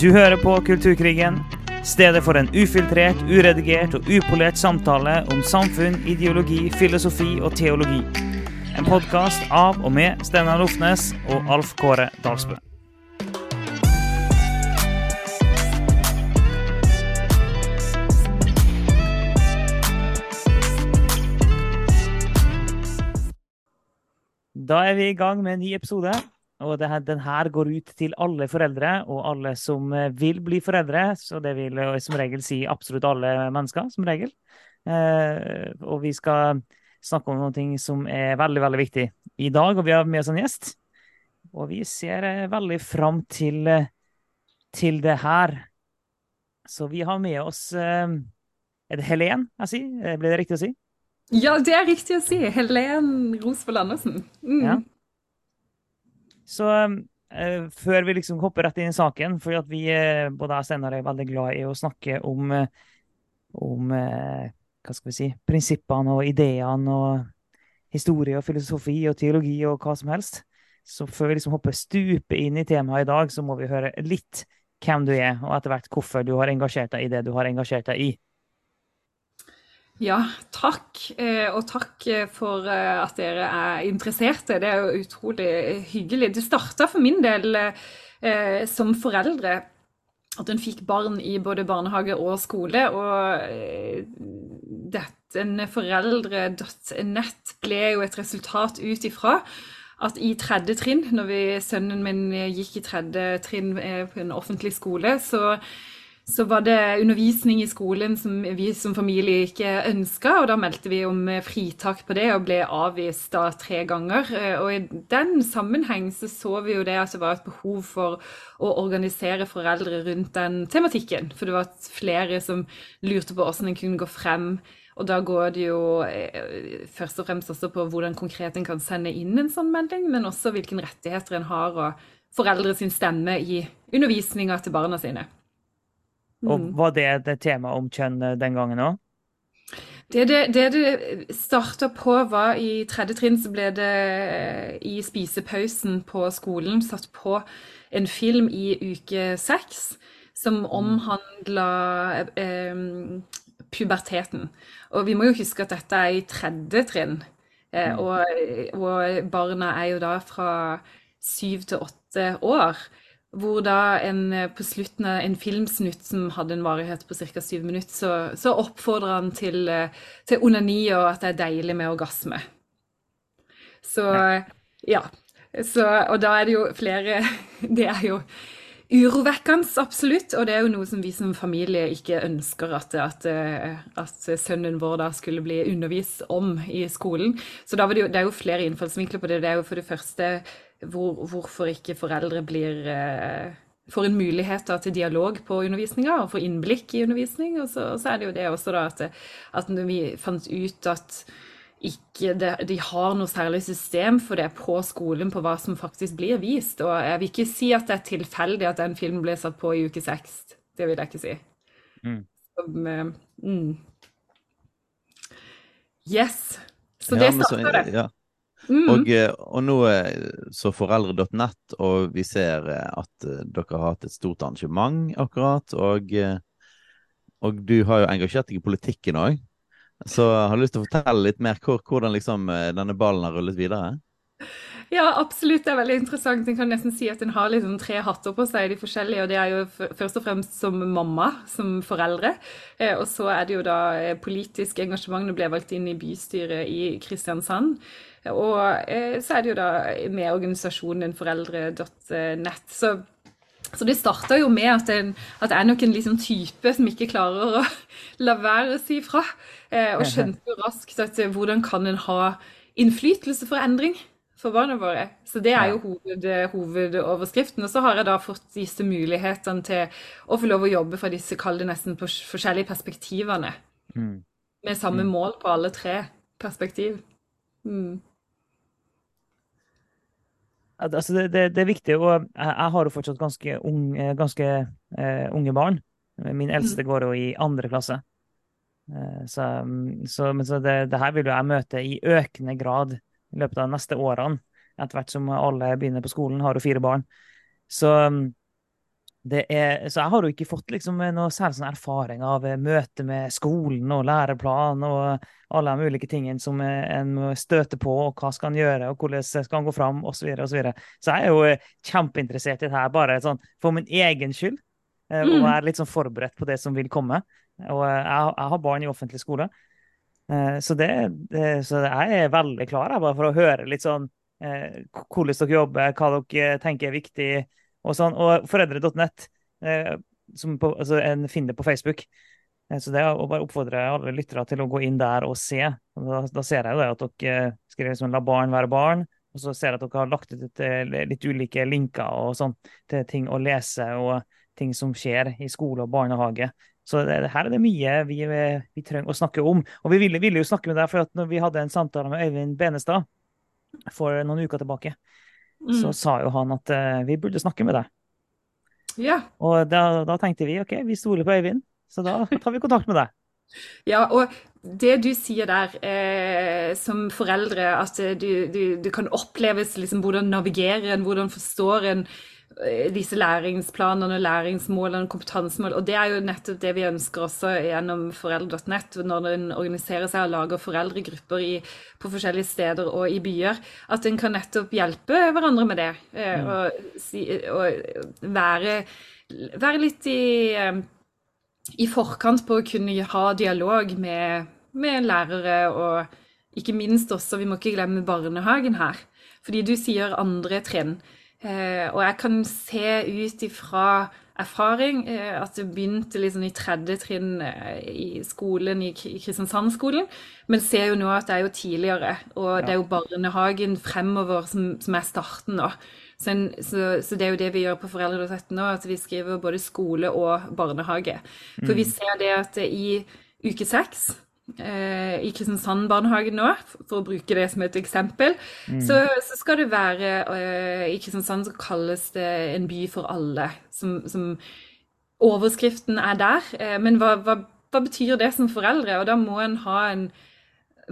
Du hører på Kulturkrigen, stedet for en ufiltrert, uredigert og upolert samtale om samfunn, ideologi, filosofi og teologi. En podkast av og med Steinar Lofnes og Alf Kåre Dalsbø. Da er vi i gang med en ny episode. Og det her, den her går ut til alle foreldre og alle som eh, vil bli foreldre. Så det vil eh, som regel si absolutt alle mennesker, som regel. Eh, og vi skal snakke om noe som er veldig, veldig viktig i dag. Og vi har med oss en gjest. Og vi ser eh, veldig fram til, til det her. Så vi har med oss eh, Er det Helen jeg sier? Blir det riktig å si? Ja, det er riktig å si. Helen Rosvold Andersen. Mm. Ja. Så eh, før vi liksom hopper rett inn i saken, for at vi, eh, både jeg og Steinar er veldig glad i å snakke om, eh, om eh, hva skal vi si, prinsippene og ideene og historie og filosofi og teologi og hva som helst. Så før vi liksom hopper stupe inn i temaet i dag, så må vi høre litt hvem du er, og etter hvert hvorfor du har engasjert deg i det du har engasjert deg i. Ja, takk. Eh, og takk for eh, at dere er interesserte. Det er jo utrolig hyggelig. Det starta for min del eh, som foreldre at en fikk barn i både barnehage og skole. Og dette foreldre.nett ble jo et resultat ut ifra at i tredje trinn, når vi, sønnen min gikk i tredje trinn på en offentlig skole, så så var det undervisning i skolen som vi som familie ikke ønska, og da meldte vi om fritak på det og ble avvist da tre ganger. Eh, og i den sammenheng så så vi jo det at det var et behov for å organisere foreldre rundt den tematikken. For det var flere som lurte på hvordan en kunne gå frem. Og da går det jo eh, først og fremst også på hvordan konkret en kan sende inn en sånn melding, men også hvilke rettigheter en har, og foreldre sin stemme i undervisninga til barna sine. Og mm. Var det et tema om kjønn eh, den gangen òg? Det det, det det starta på, var i tredje trinn så ble det eh, i spisepausen på skolen satt på en film i uke seks som mm. omhandla eh, puberteten. Og vi må jo huske at dette er i tredje trinn. Eh, mm. og, og barna er jo da fra syv til åtte år. Hvor da en eh, på slutten av en filmsnutt som hadde en varighet på ca. syv minutter, så, så oppfordrer han til, eh, til, onani og at det er deilig med orgasme. Så ja. Så, og da er det jo flere Det er jo urovekkende, absolutt. Og det er jo noe som vi som familie ikke ønsker at, at, eh, at sønnen vår da skulle bli undervist om i skolen. Så det, jo, det er jo flere innfallsvinkler på det. Det er jo for det første hvor, hvorfor ikke foreldre blir eh, får en mulighet da, til dialog på undervisninga og får innblikk i undervisning. Og så, og så, er det jo det også da at, at når vi fant ut at ikke det, de har noe særlig system for det på skolen på hva som faktisk blir vist. Og jeg vil ikke si at det er tilfeldig at den filmen ble satt på i uke seks. Det vil jeg ikke si. Mm. Som, uh, mm. Yes. Så det starter det. Ja. Mm. Og, eh, og, nå så foreldre.nett, og vi ser eh, at eh, dere har hatt et stort arrangement akkurat. Og, og du har jo engasjert deg i politikken òg. Så jeg har lyst til å fortelle litt mer hvordan liksom, denne ballen har rullet videre. Ja, absolutt. Det er veldig interessant. En kan nesten si at en har liksom tre hatter på seg, de forskjellige. Og det er jo først og fremst som mamma, som foreldre. Og så er det jo da politisk engasjement. Du ble valgt inn i bystyret i Kristiansand. Og eh, så er det jo da med organisasjonen foreldre.nett. Så, så det starta jo med at, en, at jeg er nok en liksom type som ikke klarer å la være å si fra. Eh, og skjønte jo raskt at eh, hvordan kan en ha innflytelse for endring for barna våre. Så det er jo hoved, hovedoverskriften. Og så har jeg da fått disse mulighetene til å få lov å jobbe fra disse, kall det nesten på forskjellige perspektivene. Mm. Med samme mm. mål på alle tre perspektiv. Mm. Altså det, det, det, er viktig, og jeg, jeg har jo fortsatt ganske, unge, ganske uh, unge barn. Min eldste mm. går jo i andre klasse. Uh, så, så, så det, det, her vil jo jeg møte i økende grad i løpet av de neste årene. Etter hvert som alle begynner på skolen, har jo fire barn. Så er, så jeg har jo ikke fått liksom noe særlig sånn erfaring av eh, møte med skolen og læreplan og alle de ulike tingene som en må støte på, og hva skal en gjøre, og hvordan skal en gå fram, osv. Så, videre, og så, videre. så jeg er jo kjempeinteressert i det her, bare sånn for min egen skyld. Og er være litt sånn forberedt på det som vil komme. Og jeg, jeg har barn i offentlig skole. Så, det, så jeg er veldig klar bare for å høre litt sånn hvordan dere jobber, hva dere tenker er viktig og, sånn, og foreldre.nett, eh, altså en finner på Facebook. Eh, så det å bare oppfordre alle lyttere til å gå inn der og se. Da, da ser jeg jo at dere skriver liksom 'la barn være barn'. Og så ser jeg at dere har lagt ut litt ulike linker og sånn til ting å lese og ting som skjer i skole og barnehage. Så det, her er det mye vi, vi, trenger å snakke om. Og vi ville, ville jo snakke med deg, for at når vi hadde en samtale med Øyvind Benestad for noen uker tilbake, mm. så sa jo han at uh, vi burde snakke med deg. Ja. Og da, da, tenkte vi ok, vi stoler på Øyvind, så da tar vi kontakt med deg. Ja, og det du sier der eh, som foreldre, at du, du, du kan oppleves liksom hvordan navigerer en, hvordan forstår en Eh, disse læringsplanene, læringsmålene, kompetansemål. Og det er jo nettopp det vi ønsker også gjennom foreldre.nett, når en organiserer seg og lager foreldregrupper i, på forskjellige steder og i byer. At en kan nettopp hjelpe hverandre med det. Eh, mm. Og, og være, være, litt i, eh, i, forkant på å kunne ha dialog med, med lærere, og ikke minst også, vi må ikke glemme barnehagen her. Fordi du sier andre trinn. Eh, og jeg kan se ut ifra erfaring eh, at det begynte liksom i tredje trinn eh, i skolen, i, Kristiansand-skolen, men ser jo nå at det er jo tidligere. Og det er jo barnehagen fremover som, som er starten nå. Så, en, så, så, det er jo det vi gjør på Foreldre.no nå, at vi skriver både skole og barnehage. For mm. vi ser det at i uke seks i Kristiansand barnehage nå, for å bruke det som et eksempel, mm. så, så, skal det være uh, I Kristiansand så kalles det En by for alle. Som, som overskriften er der. Uh, men hva, hva, hva, betyr det som foreldre? Og da må en ha en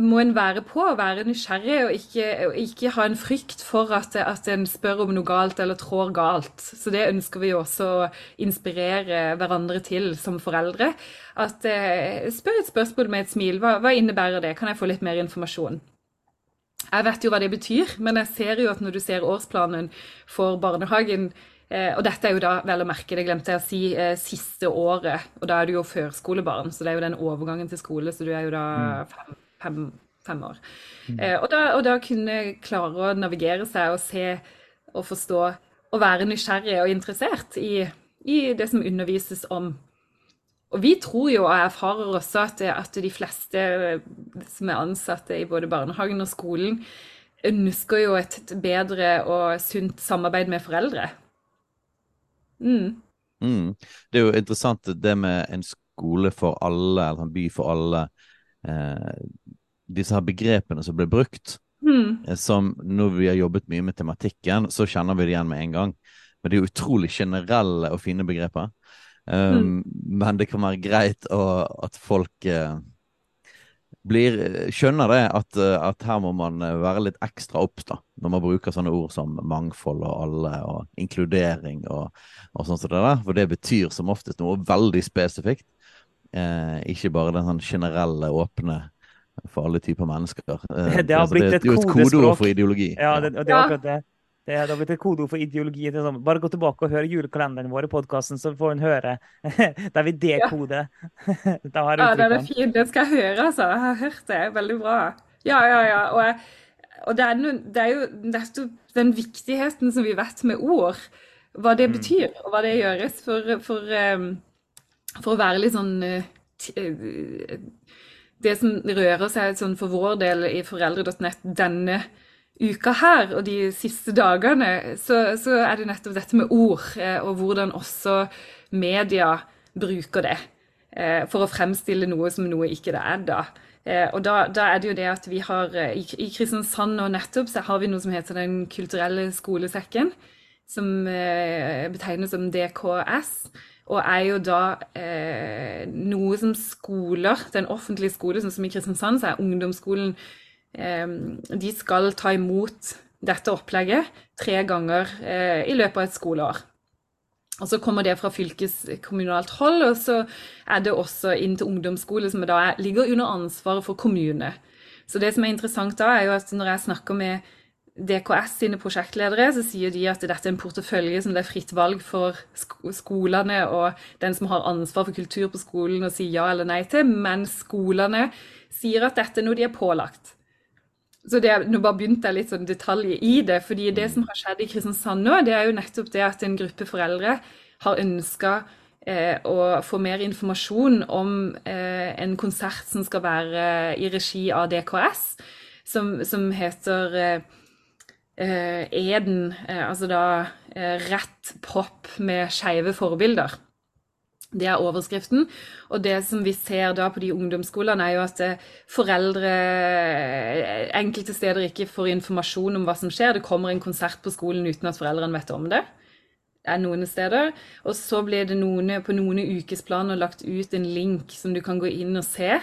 må en være på være nysgjerrig, og ikke, og ikke ha en frykt for at, at, en spør om noe galt eller trår galt. Så det ønsker vi også å inspirere hverandre til som foreldre. At eh, Spør et spørsmål med et smil. Hva, hva innebærer det? Kan jeg få litt mer informasjon? Jeg vet jo hva det betyr, men jeg ser jo at når du ser årsplanen for barnehagen, eh, og dette er jo da vel å merke, det glemte jeg å si, eh, siste året. Og da er du jo førskolebarn, så det er jo den overgangen til skole, så du er jo da mm. fem fem, fem år. Mm. Eh, og, da, og, da, kunne klare å navigere seg og se og forstå og være nysgjerrig og interessert i, i det som undervises om. Og vi tror jo og erfarer også at, at, de fleste som er ansatte i både barnehagen og skolen, ønsker jo et bedre og sunt samarbeid med foreldre. Mm. Mm. Det er jo interessant det med en skole for alle, eller en by for alle eh, disse her begrepene som ble brukt, mm. Eh, som når vi har jobbet mye med tematikken, så kjenner vi det igjen med en gang. Men det er jo utrolig generelle og fine begreper. Um, mm. Men det kan være greit å, at folk uh, blir, skjønner det, at, at, her må man være litt ekstra obs når man bruker sånne ord som mangfold og alle og inkludering og, og sånn som det der. For det betyr som oftest noe veldig spesifikt. Eh, ikke bare den sånn generelle, åpne for alle typer mennesker. Eh, det har blitt et kodespråk. Det er et kodeord for ideologi. Ja, det, det er akkurat det. Det har blitt et kodeord for ideologi. Sånn. Bare gå tilbake og hør julekalenderen vår i podkasten, så får hun høre der vi dekoder. Ja, ja den er fin. Den skal jeg høre, altså. Jeg har hørt det. Veldig bra. Ja, ja, ja. Og, og det, er no, det, er jo nettopp den viktigheten som vi vet med ord. Hva det mm. betyr, og hva det gjøres for, for, um, for å være litt sånn uh, det som rører seg sånn for vår del i foreldre.nett denne uka her og de siste dagene, så, så, er det nettopp dette med ord, eh, og hvordan også media bruker det eh, for å fremstille noe som noe ikke det er, da. Eh, og da, da, er det jo det at vi har i, Kristiansand og nettopp så har vi noe som heter Den kulturelle skolesekken, som betegnes som DKS og er jo da eh, noe som skoler, den offentlige skole, sånn som i Kristiansand, så er ungdomsskolen eh, De skal ta imot dette opplegget tre ganger eh, i løpet av et skoleår. Og så kommer det fra fylkeskommunalt hold, og så er det også inn til ungdomsskole, som da er, ligger under ansvaret for kommune. Så det som er interessant da, er jo at når jeg snakker med DKS sine prosjektledere, så sier de at dette er en portefølje som det er fritt valg for skolene og den som har ansvar for kultur på skolen, å si ja eller nei til, men skolene sier at dette er noe de er pålagt. Så det, Nå bare begynte jeg litt sånn detaljer i det. fordi det som har skjedd i Kristiansand nå, det er jo nettopp det at en gruppe foreldre har ønska eh, å få mer informasjon om eh, en konsert som skal være i regi av DKS, som, som heter eh, eh Eden. Eh, altså da eh, rett pop med skeive forbilder. Det er overskriften. Og det som vi ser da på de ungdomsskolene, er jo at eh, foreldre eh, enkelte steder ikke får informasjon om hva som skjer. Det kommer en konsert på skolen uten at foreldrene vet om det. Det er noen steder. Og så blir det noen, på noen ukesplaner lagt ut en link som du kan gå inn og se.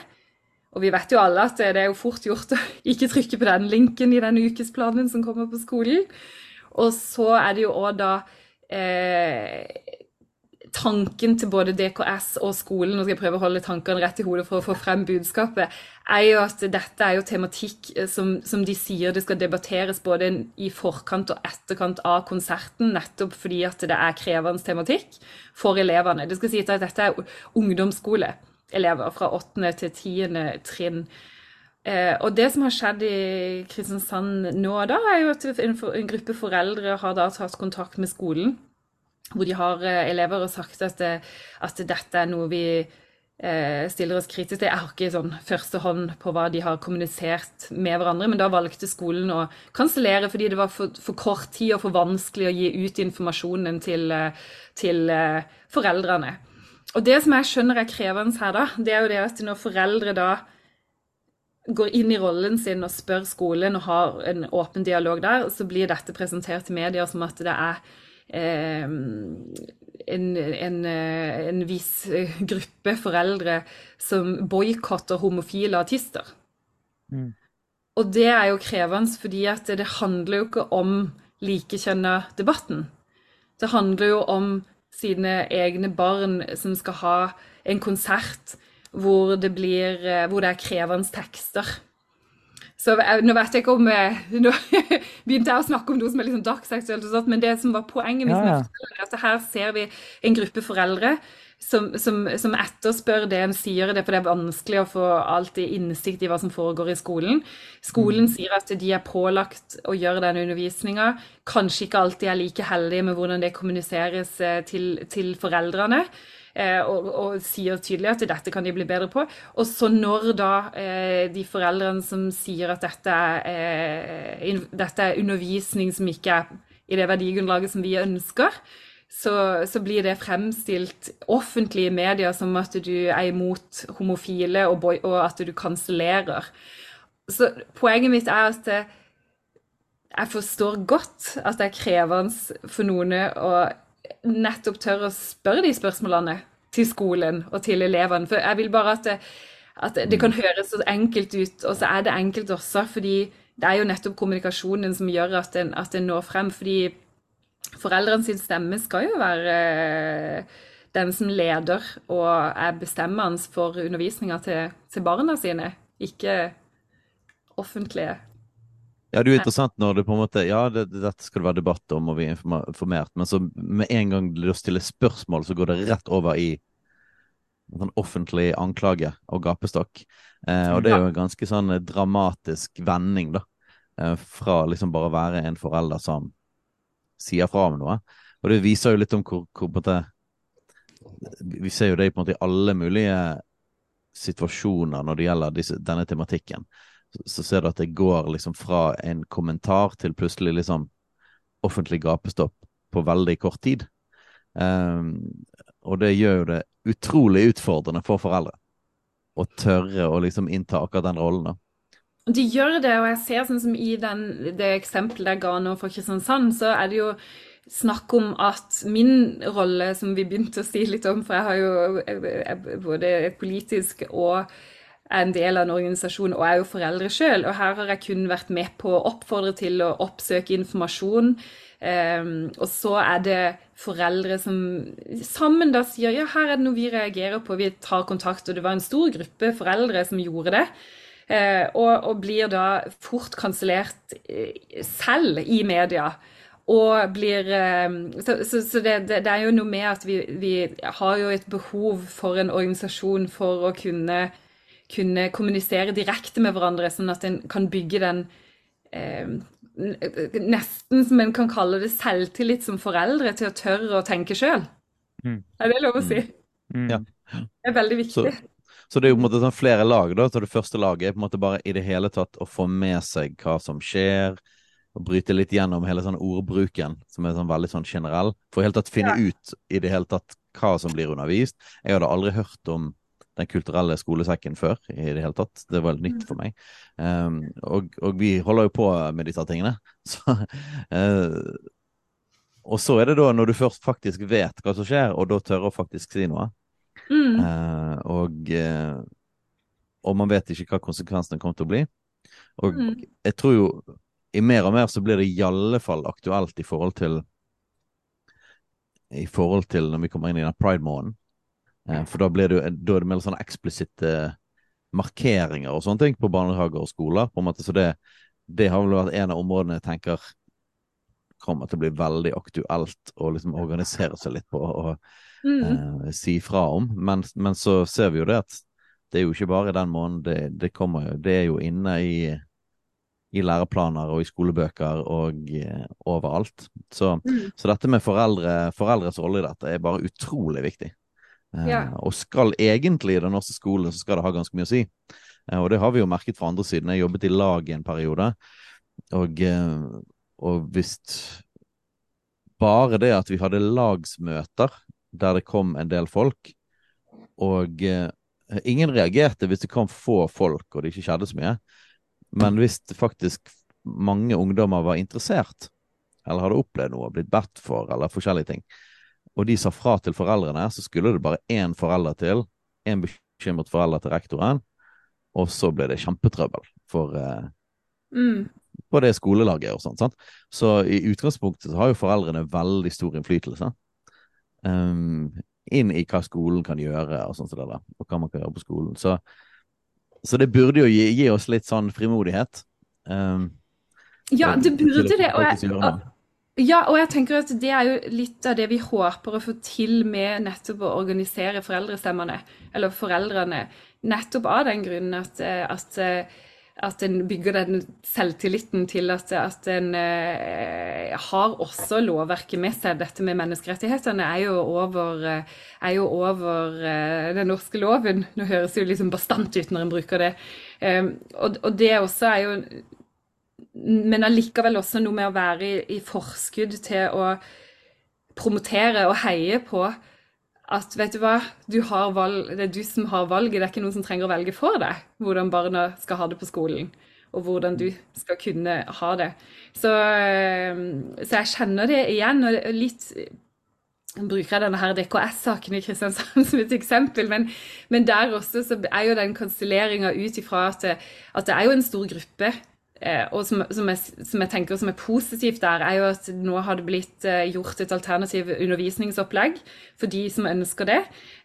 Og vi vet jo alle at det er jo fort gjort å ikke trykke på den linken i den ukesplanen som kommer på skolen. Og så er det jo òg da eh, tanken til både DKS og skolen, nå skal jeg prøve å holde tankene rett i hodet for å få frem budskapet, er jo at dette er jo tematikk eh, som, som de sier det skal debatteres både i forkant og etterkant av konserten, nettopp fordi at det er krevende tematikk for elevene. Det skal sies at dette er ungdomsskoleelever fra 8. til 10. trinn. Eh, og det som har skjedd i Kristiansand nå da, er jo at en, en gruppe foreldre har da tatt kontakt med skolen hvor de har eh, elever og sagt at, det, at dette er noe vi eh, stiller oss kritisk til. Jeg har ikke sånn første hånd på hva de har kommunisert med hverandre, men da valgte skolen å kansellere fordi det var for, for, kort tid og for vanskelig å gi ut informasjonen til, til foreldrene. Og det som jeg skjønner er krevende her, da, det er jo det at når foreldre da går inn i rollen sin og spør skolen og har en åpen dialog der, så blir dette presentert til media som at det er en, en, en, viss gruppe foreldre som boikotter homofile artister. Mm. Og det er jo krevende, fordi at det handler jo ikke om likekjønna debatten. Det handler jo om sine egne barn som skal ha en konsert hvor det, blir, hvor det er krevende tekster. Så Nå vet jeg ikke om Nå begynte jeg å snakke om noe som er liksom dagsaktuelt, men det som var poenget ja, ja. er at her ser vi en gruppe foreldre som, som, som, etterspør det en sier, det for det er vanskelig å få alltid innsikt i hva som foregår i skolen. Skolen mm. sier at de er pålagt å gjøre den undervisninga. Kanskje ikke alltid er like heldige med hvordan det kommuniseres eh, til, til foreldrene. Eh, og, og, sier tydelig at dette kan de bli bedre på. Og så når da eh, de foreldrene som sier at dette er, eh, in, dette er undervisning som ikke er i det verdigrunnlaget som vi ønsker, så, så, blir det fremstilt offentlig i media som at du er imot homofile og, boy, og at du kansellerer. Så poenget mitt er at jeg forstår godt at det er krevende for noen å nettopp tørre å spørre de spørsmålene til skolen og til elevene. For jeg vil bare at det, at det kan høres så enkelt ut, og så er det enkelt også. fordi det er jo nettopp kommunikasjonen som gjør at en, når frem. fordi foreldrene sin stemme skal jo være eh, den som leder og er bestemmende for undervisninga til, til barna sine, ikke offentlige ja, det er jo interessant når det på en måte Ja, det, dette skal det være debatt om, og vi er informert, men så med en gang du stiller spørsmål, så går det rett over i en sånn offentlig anklage og gapestokk. Eh, og det er jo en ganske sånn dramatisk vending, da. Eh, fra liksom bare å være en forelder som sier fra om noe. Og det viser jo litt om hvor, hvor på en måte Vi ser jo det på en måte i alle mulige situasjoner når det gjelder disse, denne tematikken så ser du at det går liksom fra en kommentar til plutselig liksom offentlig gapestopp på veldig kort tid. Um, og det gjør jo det utrolig utfordrende for foreldre å tørre å liksom innta akkurat den rollen. da. De gjør det, og jeg ser sånn som i den, det eksempelet jeg ga nå for Kristiansand, så er det jo snakk om at min rolle, som vi begynte å si litt om, for jeg har jo både politisk og er en del av en organisasjon og er jo foreldre sjøl. Og her har jeg kun vært med på å oppfordre til å oppsøke informasjon. Um, og så er det foreldre som sammen da sier ja, her er det noe vi reagerer på, vi tar kontakt. Og det var en stor gruppe foreldre som gjorde det. Uh, og, og, blir da fort kansellert uh, selv i media. Og blir uh, Så, så, så det, det, det, er jo noe med at vi, vi har jo et behov for en organisasjon for å kunne kunne kommunisere direkte med hverandre, sånn at en kan bygge den eh, Nesten som en kan kalle det selvtillit som foreldre til å tørre å tenke sjøl. Mm. Er det lov å si? Mm. Ja. Det er veldig viktig. Så, så, det er jo på en måte sånn flere lag. da, så Det første laget er på en måte bare i det hele tatt å få med seg hva som skjer. og Bryte litt gjennom hele sånn ordbruken, som er sånn veldig sånn generell. For helt tatt finne ja. ut i det hele tatt hva som blir undervist. Jeg hadde aldri hørt om den kulturelle skolesekken før i det hele tatt. Det var nytt for meg. Um, og, og, vi holder jo på med disse tingene. Så, uh, og så er det da når du først faktisk vet hva som skjer, og da tør å faktisk si noe. Mm. Uh, og, uh, og, man vet ikke hva konsekvensene kommer til å bli. Og mm. jeg tror jo i mer og mer så blir det i alle fall aktuelt i forhold til i forhold til når vi kommer inn i den pride-måneden. Eh, for da, blir det, da er det mer sånne eksplisitte markeringer og sånne ting på barnehager og skoler. på en måte, Så det, det har vel vært en av områdene jeg tenker kommer til å bli veldig aktuelt å liksom organisere seg litt på og mm. eh, si fra om. Men, men, så ser vi jo det at det er jo ikke bare den måneden. Det, det, kommer jo, det er jo inne i, i læreplaner og i skolebøker og eh, overalt. Så, mm. så, dette med foreldre, foreldres rolle i dette er bare utrolig viktig. Ja. Eh, og skal egentlig i den norske skolen så skal det ha ganske mye å si. Eh, og det har vi jo merket fra andre siden. Jeg jobbet i lag i en periode, og, eh, og hvis bare det at vi hadde lagsmøter der det kom en del folk, og ingen reagerte hvis det kom få folk og det ikke skjedde så mye, men hvis faktisk mange ungdommer var interessert, eller hadde opplevd noe, blitt bedt for, eller forskjellige ting, og de sa fra til foreldrene, så skulle det bare én forelder til, én bekymret forelder til rektoren, og så ble det kjempetrøbbel for eh, mm. på det skolelaget og sånn. Så i utgangspunktet så har jo foreldrene veldig stor innflytelse um, inn i hva skolen kan gjøre, og sånt, og hva man kan gjøre på skolen. Så, så det burde jo gi, gi, oss litt sånn frimodighet. Um, ja, det burde det. Og jeg, ja, og jeg tenker at det er jo litt av det vi håper å få til med nettopp å organisere foreldrestemmene, eller foreldrene. Nettopp av den grunnen at, eh, at, eh, at en bygger den selvtilliten til at, at en eh, har også lovverket med seg. Dette med menneskerettighetene er jo over, eh, er jo over eh, den norske loven. Nå høres det jo liksom bastant ut når en bruker det. Eh, og, og det også er jo men allikevel også noe med å være i, i, forskudd til å promotere og heie på at vet du hva, du valg, det er du som har valget, det er ikke noen som trenger å velge for deg hvordan barna skal ha det på skolen. Og hvordan du skal kunne ha det. Så, eh, så jeg kjenner det igjen. og litt bruker jeg denne her DKS-saken i Kristiansand som et eksempel, men, men der også så er jo den kanselleringa ut ifra at, at, det er jo en stor gruppe og som, som, jeg, som, jeg, tenker som er positivt der, er jo at nå har det blitt eh, gjort et alternativ undervisningsopplegg for de som ønsker det.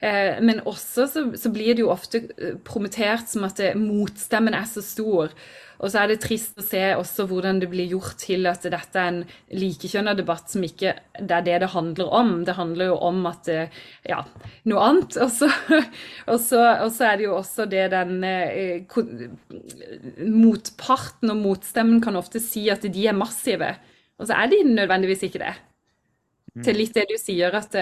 Eh, men også så, så blir det jo ofte promotert som at motstemmen er så stor. Og så er det trist å se også hvordan det blir gjort til at dette er en likekjønna debatt som ikke det er det det handler om. Det handler jo om at ja, noe annet. Og så, og så, og så er det jo også det den eh, Motparten og motstemmen kan ofte si at de er massive. Og så er de nødvendigvis ikke det. Til litt det du sier. at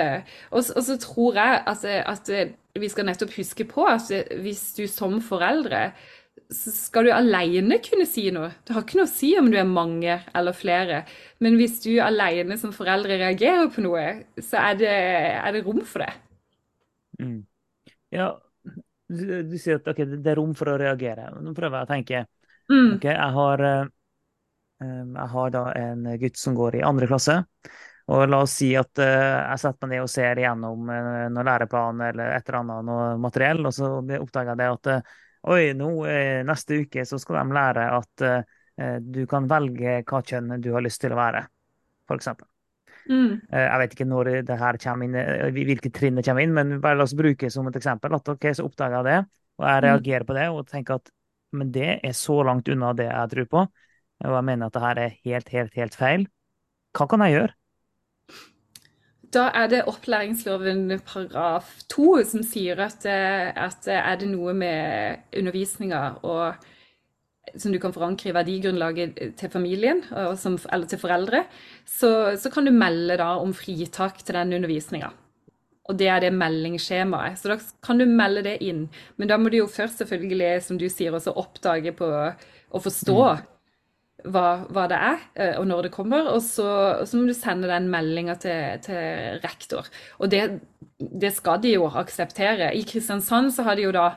Og, og så tror jeg at, at vi skal nettopp huske på at hvis du som foreldre skal du alene kunne si noe. Det har ikke noe å si om du er mange eller flere. Men hvis du alene som foreldre reagerer på noe, så er det, er det rom for det. Mm. Ja, du, du, sier at okay, det er rom for å reagere. Nå prøver jeg å tenke. Mm. Ok, jeg har, um, jeg har da en gutt som går i andre klasse. Og la oss si at uh, jeg setter meg ned og ser igjennom uh, noen læreplan eller et eller annet noe materiell, og så oppdager jeg det at uh, Oi, nå eh, neste uke så skal de lære at eh, du kan velge hva kjønn du har lyst til å være, eksempel. Mm. Eh, Jeg vet ikke når det her kommer inn, eh, hvilke trinn det kommer inn, men bare la oss bruke som et eksempel. At ok, så oppdager jeg det, og jeg Mm. reagerer på det og tenker at men det er så langt unna det jeg tror på, og jeg mener at det her er helt, helt, helt feil. Hva kan jeg gjøre? Da er det opplæringsloven paragraf to som sier at, eh, at eh, er det noe med undervisninga som du kan forankre i verdigrunnlaget til familien som, eller til foreldre, så, så kan du melde da om fritak til den undervisninga. Og det er det meldingsskjemaet. Så da kan du melde det inn. Men da må du jo først selvfølgelig, som du sier, også oppdage på å forstå hva, hva det er, eh, og når det kommer. Og så, og så må du sende den meldinga til, til rektor. Og det, det skal de jo akseptere. I Kristiansand så har de jo da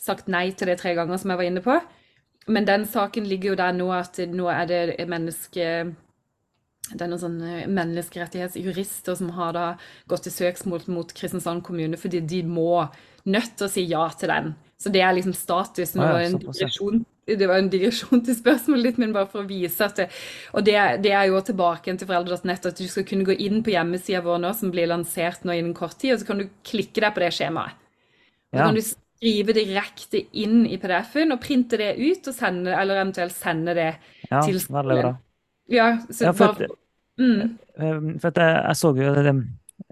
sagt nei til det tre ganger, som jeg var inne på. Men den saken ligger jo der nå at nå er det menneske det er noen sånne menneskerettighetsjurister som har da gått til søksmål mot Kristiansand kommune fordi de må nødt til å si ja til den. Så det er liksom status. Nå en digresjon, det var en digresjon til spørsmålet ditt, men bare for å vise at det, Og det, det er jo tilbake til foreldre.nett, at du skal kunne gå inn på hjemmesida vår nå, som blir lansert nå innen kort tid, og så kan du klikke deg på det skjemaet. Ja. så kan du skrive direkte inn i PDF-en og printe det ut, sende, eller eventuelt sende det Ja, til skolen. bra. Ja, så Ja, for bare, mm, Eh, For at jeg, jeg så jo det,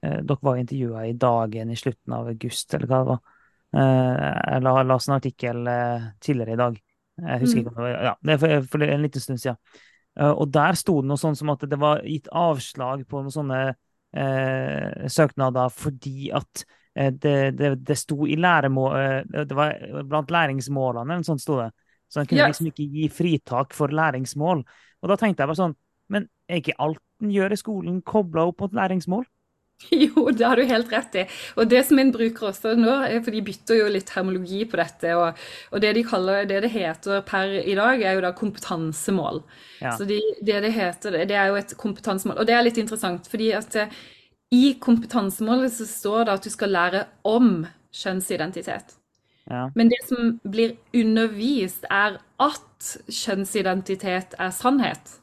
eh, Dere var intervjua i Dagen i slutten av august, eller hva det var. Eh, Jeg la, oss en artikkel eh, tidligere i dag. Jeg husker ikke om det var Ja, det for, for en liten stund siden. Eh, Og der sto det noe sånn som at det var gitt avslag på noen sånne eh, søknader fordi at eh, det, det, det sto i læremål... eh, Det var blant læringsmålene, eller noe sånt sto det. Så en kunne yes. liksom ikke gi fritak for læringsmål. Og da tenkte jeg bare sånn Men er ikke alt en gjør i skolen kobla opp mot læringsmål? Jo, det har du helt rett i. Og det som en bruker også nå, er for de bytter jo litt termologi på dette, og, og det de kaller, det det heter per i dag, er jo da kompetansemål. Ja. Så de, det det heter, det er jo et kompetansemål. Og det er litt interessant, fordi at eh, i kompetansemålet så står det at du skal lære om kjønnsidentitet. Ja. Men det som blir undervist, er at kjønnsidentitet er sannhet.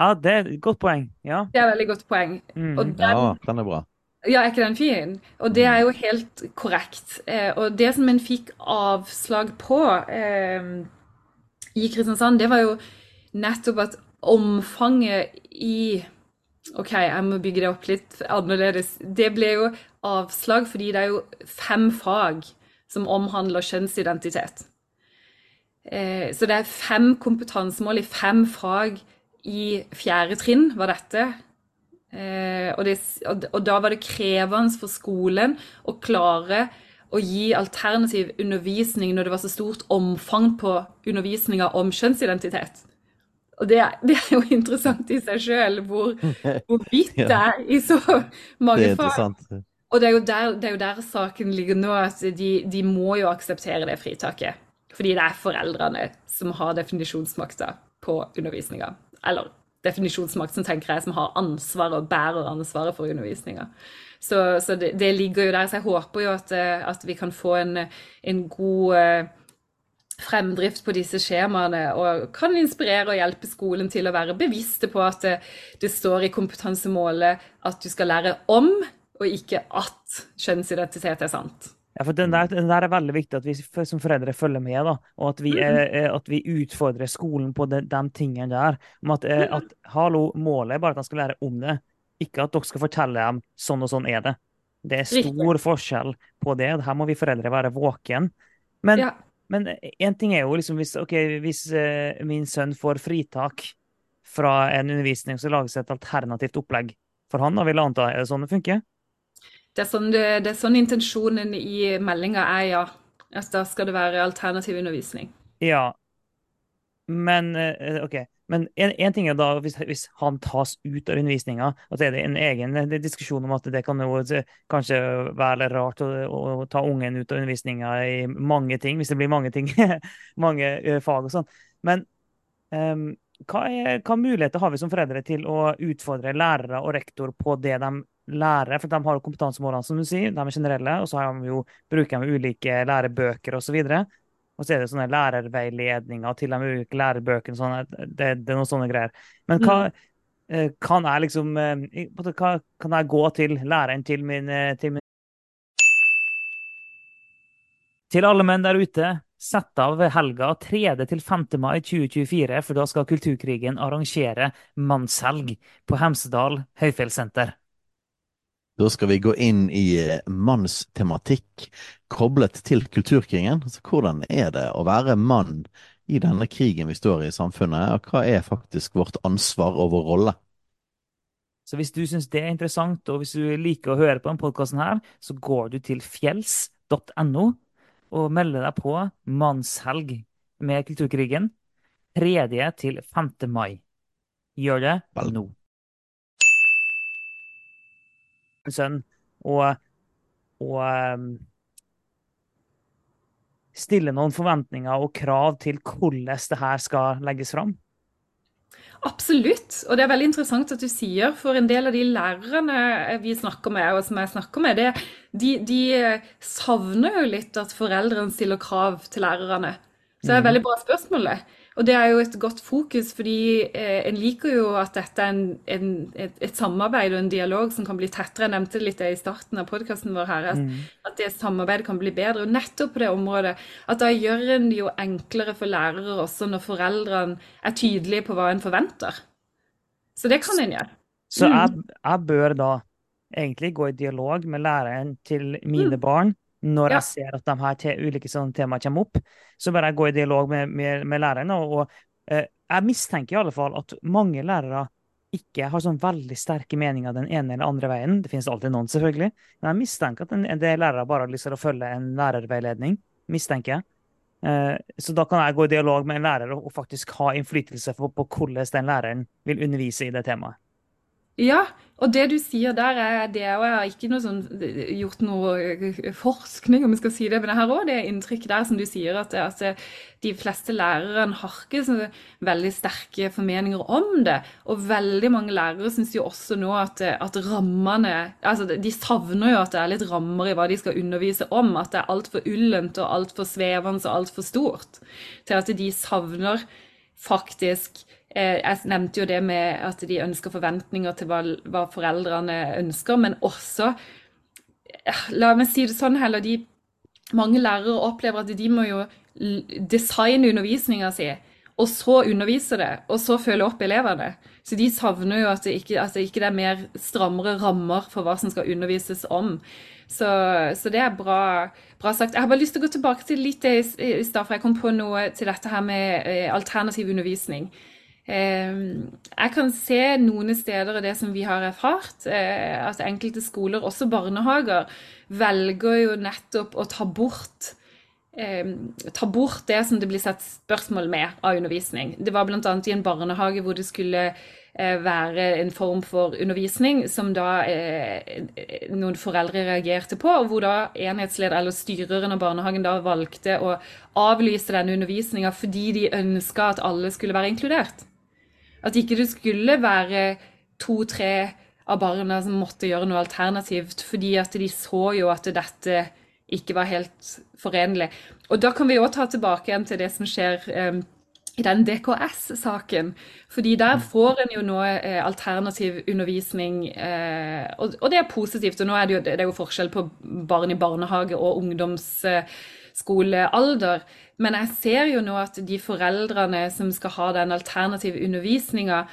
Ja, det er et godt poeng. Ja. Det er et veldig godt poeng. Mm. Og den, Ja, den er bra. Ja, er ikke den fin? Og det er jo helt korrekt. Eh, og det som en fikk avslag på eh, i Kristiansand, det var jo nettopp at omfanget i OK, jeg må bygge det opp litt annerledes. Det ble jo avslag fordi det er jo fem fag som omhandler kjønnsidentitet. Eh, så det er fem kompetansemål i fem fag i fjerde trinn, var dette. Eh, og, det, og, da var det krevende for skolen å klare å gi alternativ undervisning når det var så stort omfang på undervisninga om kjønnsidentitet. Og det, det er jo interessant i seg sjøl, hvor, hvor vidt det er i så mange fag. Og det er jo der, det er jo der saken ligger nå, at de, de må jo akseptere det fritaket. Fordi det er foreldrene som har definisjonsmakta på undervisninga. Eller definisjonsmakt som tenker jeg som har ansvaret og bærer ansvaret for undervisninga. Så, så det, det ligger jo der. Så jeg håper jo at, eh, at vi kan få en, en god eh, fremdrift på disse skjemaene, og kan inspirere og hjelpe skolen til å være bevisste på at det, det står i kompetansemålet at du skal lære om, og ikke at kjønnsidentitet er sant. Ja, for den der, den der er veldig viktig at vi som foreldre følger med, da. Og at vi, eh, eh, at vi utfordrer skolen på de, de tingene der. Om at, eh, at hallo, målet er bare at de skal lære om det, ikke at dere skal fortelle dem sånn og sånn er det. Det er stor forskjell på det. Her må vi foreldre være våken. Men, Ja. men en ting er jo liksom hvis, ok, hvis eh, min sønn får fritak fra en undervisning, så lages et alternativt opplegg for han, da vil jeg anta. Er det sånn det funker? Det er sånn, det, det er sånn intensjonen i meldinga er, ja. At da skal det være alternativ undervisning. Ja, men eh, OK. Men en, en ting er da hvis, hvis han tas ut av undervisninga, så er det en egen eh, diskusjon om at det kan jo eh, kanskje være rart å, å ta ungen ut av undervisninga i mange ting, hvis det blir mange ting, mange fag og sånn. Men um, hva, er, hva muligheter har vi som foreldre til å utfordre lærere og rektor på det de lærer? For de har jo kompetansemålene, som du sier, de er generelle, og så har de jo, bruker de ulike lærebøker osv. Og så er det sånne lærerveiledninger til og med lærebøkene. Sånne, det, det, er noen sånne greier. Men hva mm. kan jeg liksom hva Kan jeg gå til læreren til min, til min Til alle menn der ute, sett av helga 3. til 5. mai 2024, for da skal Kulturkrigen arrangere mannshelg på Hemsedal høyfjellssenter. Da skal vi gå inn i eh, mannstematikk koblet til kulturkrigen. Altså, hvordan er det å være mann i denne krigen vi står i i samfunnet, og hva er faktisk vårt ansvar og vår rolle? Så hvis du syns det er interessant, og hvis du liker å høre på denne podkasten her, så går du til fjells.no og melder deg på mannshelg med Kulturkrigen 3. til 5. mai. Gjør det Vel. Nå. Sønn, og, og um, stille noen forventninger og krav til hvordan det her skal legges fram? Absolutt. Og det er veldig interessant at du sier, for en del av de lærerne vi snakker med, og som jeg snakker med, det, de, de, savner jo litt at foreldrene stiller krav til lærerne. Så det er et mm. veldig bra spørsmål. Og det er jo et godt fokus, fordi eh, en liker jo at dette er en, en, et, et, samarbeid og en dialog som kan bli tettere. Jeg nevnte litt det i starten av podkasten vår her, at, mm. at, det samarbeidet kan bli bedre. Og nettopp på det området at da gjør en det jo enklere for lærere også når foreldrene er tydelige på hva en forventer. Så det kan en gjøre. Så mm. jeg, jeg bør da egentlig gå i dialog med læreren til mine mm. barn når jeg ser at de her te ulike sånne temaer kommer opp, så bør jeg gå i dialog med, med, med læreren. Og, og eh, jeg mistenker i alle fall at mange lærere ikke har sånn veldig sterke meninger den ene eller andre veien. Det finnes alltid noen, selvfølgelig. Men jeg mistenker at en, en del lærere bare har lyst til å følge en lærerveiledning. mistenker jeg. Eh, så da kan jeg gå i dialog med en lærer og, og faktisk ha innflytelse på, på hvordan den læreren vil undervise i det temaet. Ja, og det du sier der, er, det òg. jeg har ikke noe sånn, gjort noe eh, forskning, om vi skal si det, men jeg har òg det inntrykket der som du sier, at, at de fleste lærerne har ikke veldig sterke formeninger om det. Og veldig mange lærere syns jo også nå at, at rammene altså De savner jo at det er litt rammer i hva de skal undervise om. At det er altfor ullent og altfor svevende og altfor stort. Til at de savner faktisk jeg nevnte jo det med at de ønsker forventninger til hva, hva foreldrene ønsker, men også La meg si det sånn heller, de, mange lærere opplever at de må jo designe undervisninga si, og så undervise det, og så følge opp elevene. Så de savner jo at det ikke, at det ikke er mer strammere rammer for hva som skal undervises om. Så, så det er bra, bra, sagt. Jeg har bare lyst til å gå tilbake til litt i stad, for jeg kom på noe til dette her med eh, alternativ undervisning. Ehm, jeg kan se noen steder i det som vi har erfart, eh, at enkelte skoler, også barnehager, velger jo nettopp å ta bort ehm, ta bort det som det blir satt spørsmål med av undervisning. Det var bl.a. i en barnehage hvor det skulle eh, være en form for undervisning som da eh, noen foreldre reagerte på, og hvor da enhetsleder eller styreren av barnehagen da valgte å avlyse denne undervisninga fordi de ønska at alle skulle være inkludert. At ikke det skulle være to-tre av barna som måtte gjøre noe alternativt, fordi at de så jo at dette ikke var helt forenlig. Og da kan vi òg ta tilbake igjen til det som skjer um, i den DKS-saken. Fordi der mm. får en jo nå eh, alternativ undervisning, eh, og, og, det er positivt. Og nå er det jo, det er jo forskjell på barn i barnehage og ungdomsskolealder. Men jeg ser jo nå at de foreldrene som skal ha den alternative undervisninga,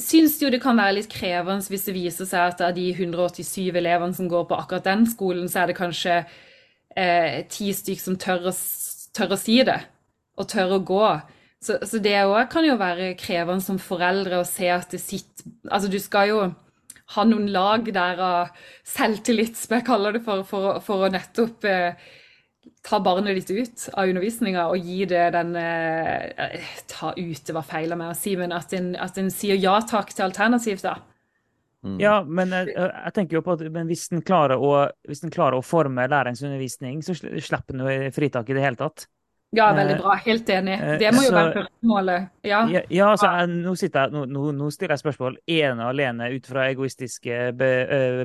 syns jo det kan være litt krevende hvis det viser seg at av de 187 elevene som går på akkurat den skolen, så er det kanskje eh, ti stykker som tør å, tør å, si det, og tør å gå. Så, så det òg kan jo være krevende som foreldre å se at det sitter Altså, du skal jo ha noen lag der av selvtillit, som jeg kaller det, for, for, for å nettopp eh, ta barnet ditt ut av undervisninga og gi det den eh, Ta ut, det var feil av meg å si, men at en, at en sier ja takk til alternativ, da. Mm. Ja, men jeg, eh, jeg, tenker jo på at hvis en klarer, klarer, å forme lærerens undervisning, så slipper en jo fritak i det hele tatt. Ja, veldig bra. Helt enig. Eh, det må jo så, være førstemålet. Ja, ja, ja altså, jeg, nå, jeg, nå, nå, stiller jeg spørsmål ene og alene ut fra egoistiske be,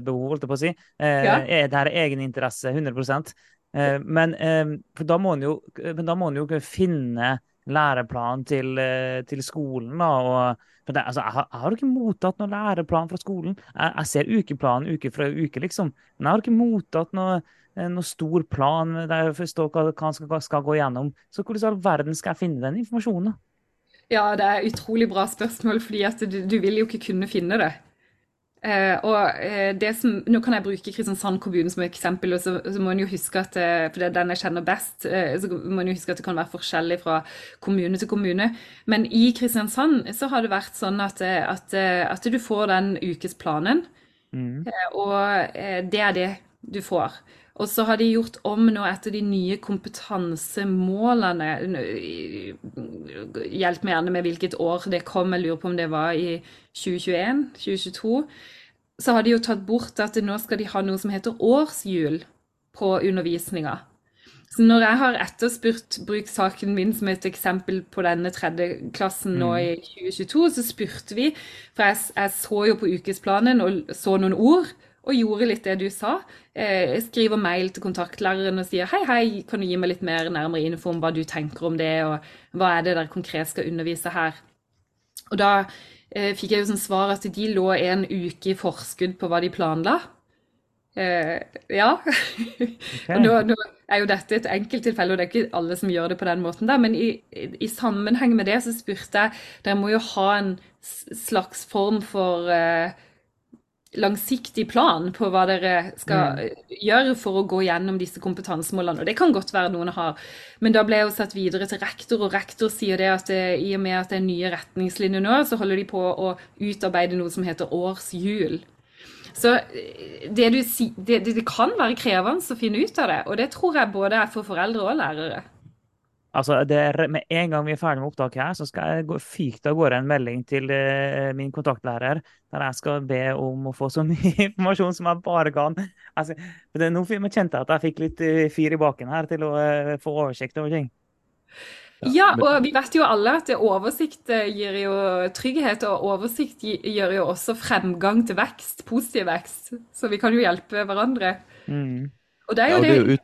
behov, holdt jeg på å si. Ja. Er dette egeninteresse 100 Eh, men, eh, for da må en jo, men jo finne læreplanen til, eh, til skolen, da. og men det, altså, jeg, har, jeg har ikke mottatt noen læreplan fra skolen. Jeg, jeg ser ukeplanen uke fra uke, liksom. Men jeg har ikke mottatt noen eh, noe stor plan der jeg forstår hva, han skal, skal, gå gjennom. Så hvordan i all verden skal jeg finne den informasjonen? Ja, det er et utrolig bra spørsmål, fordi du, du vil jo ikke kunne finne det. Uh, og uh, det som, Nå kan jeg bruke Kristiansand kommune som eksempel. og så, så må en jo huske at, uh, for det er den jeg kjenner best, så må en jo huske at det kan være forskjellig fra kommune til kommune. Men i Kristiansand så har det vært sånn at, at, at du får den ukesplanen. Mm. og det er det du får. Og så har de gjort om nå etter de nye kompetansemålene. Hjelp meg gjerne med hvilket år det kom, jeg lurer på om det var i 2021? 2022? Så har de jo tatt bort at nå skal de ha noe som heter årshjul på undervisninga. Så når jeg har etterspurt bruk saken min som et eksempel på denne tredje klassen nå i 2022, så spurte vi, for jeg, jeg så jo på ukesplanen og så noen ord og gjorde litt det du sa. Eh, skriver mail til kontaktlæreren og sier hei, hei, kan du gi meg litt mer nærmere info om hva du tenker om det, og hva er det dere konkret skal undervise her. Og da eh, fikk jeg jo som svar at de lå en uke i forskudd på hva de planla. Eh, ja. Okay. og nå, nå, er jo dette et enkelttilfelle, og det er ikke alle som gjør det på den måten. der, Men i, i sammenheng med det så spurte jeg Dere må jo ha en slags form for eh, langsiktig plan på hva dere skal mm. gjøre for å gå gjennom disse kompetansemålene. Og det kan godt være noen har. Men da ble jeg jo satt videre til rektor, og rektor sier det at det, i og med at det er nye retningslinjer nå, så holder de på å utarbeide noe som heter årshjul. Så det, du, det, det kan være krevende å finne ut av det, og det tror jeg både er for foreldre og lærere. Altså, er, Med en gang vi er ferdig med opptaket, her, så skal jeg gå, fyke av gårde en melding til uh, min kontaktlærer der jeg skal be om å få så mye informasjon som jeg bare kan. Altså, det, nå kjente jeg at jeg fikk litt uh, fyr i baken her til å uh, få oversikt over ting. Ja, og vi vet jo alle at oversikt gir jo trygghet, og oversikt gjør jo også fremgang til vekst, positiv vekst. Så vi kan jo hjelpe hverandre. Mm. Og det er jo ja, det, det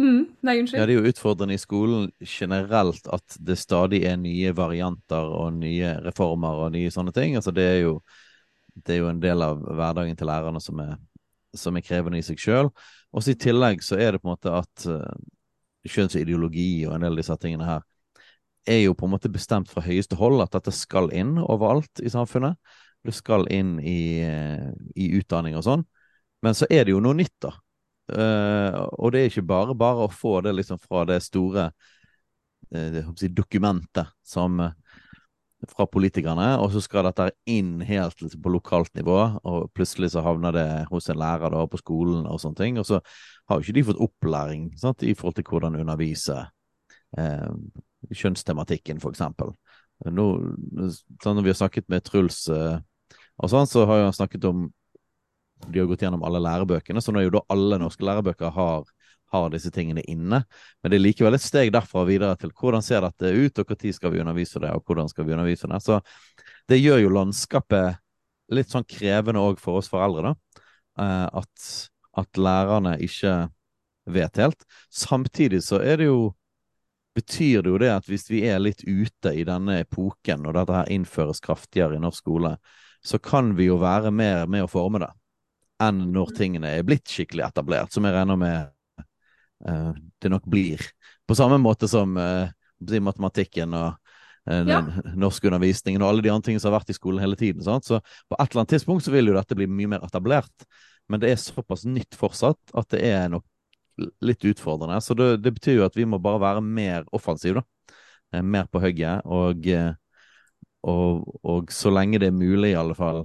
Mm, nei, unnskyld. Ja, det er jo utfordrende i skolen generelt at det stadig er nye varianter og nye reformer og nye sånne ting. Altså det er jo, det er jo en del av hverdagen til lærerne som er, som er krevende i seg sjøl. Og i tillegg så er det på en måte at uh, kjønnsideologi og en del av disse tingene her er jo på en måte bestemt fra høyeste hold at dette skal inn overalt i samfunnet. Det skal inn i, uh, i utdanning og sånn. Men så er det jo noe nytt, da. Uh, og det er ikke bare bare å få det liksom fra det store uh, dokumentet som uh, fra politikerne, og så skal dette inn helt liksom, på lokalt nivå, og plutselig så havner det hos en lærer da, på skolen og sånne ting. Og så har jo ikke de fått opplæring sant, i forhold til hvordan undervise kjønnstematikken, for eksempel. Nå, sånn når vi har snakket med Truls og sånn, så har han snakket om de har gått gjennom alle lærebøkene, så nå er jo da alle norske lærebøker har, har disse tingene inne. Men det er likevel et steg derfra videre til hvordan ser dette ut, og når skal vi undervise det, og hvordan skal vi undervise det. Så det gjør jo landskapet litt sånn krevende òg for oss foreldre, da. Eh, at, at lærerne ikke vet helt. Samtidig så er det jo betyr det jo det at hvis vi er litt ute i denne epoken, og dette her innføres kraftigere i norsk skole, så kan vi jo være mer med å forme det enn når tingene er blitt skikkelig etablert, som jeg regner med uh, det nok blir. På samme måte som uh, matematikken og uh, ja. norskundervisningen og alle de andre tingene som har vært i skolen hele tiden. Sant? Så på et eller annet tidspunkt så vil jo dette bli mye mer etablert. Men det er såpass nytt fortsatt at det er nok litt utfordrende. Så det, det betyr jo at vi må bare være mer offensive, da. Mer på hugget. Og, og, og så lenge det er mulig, i alle fall,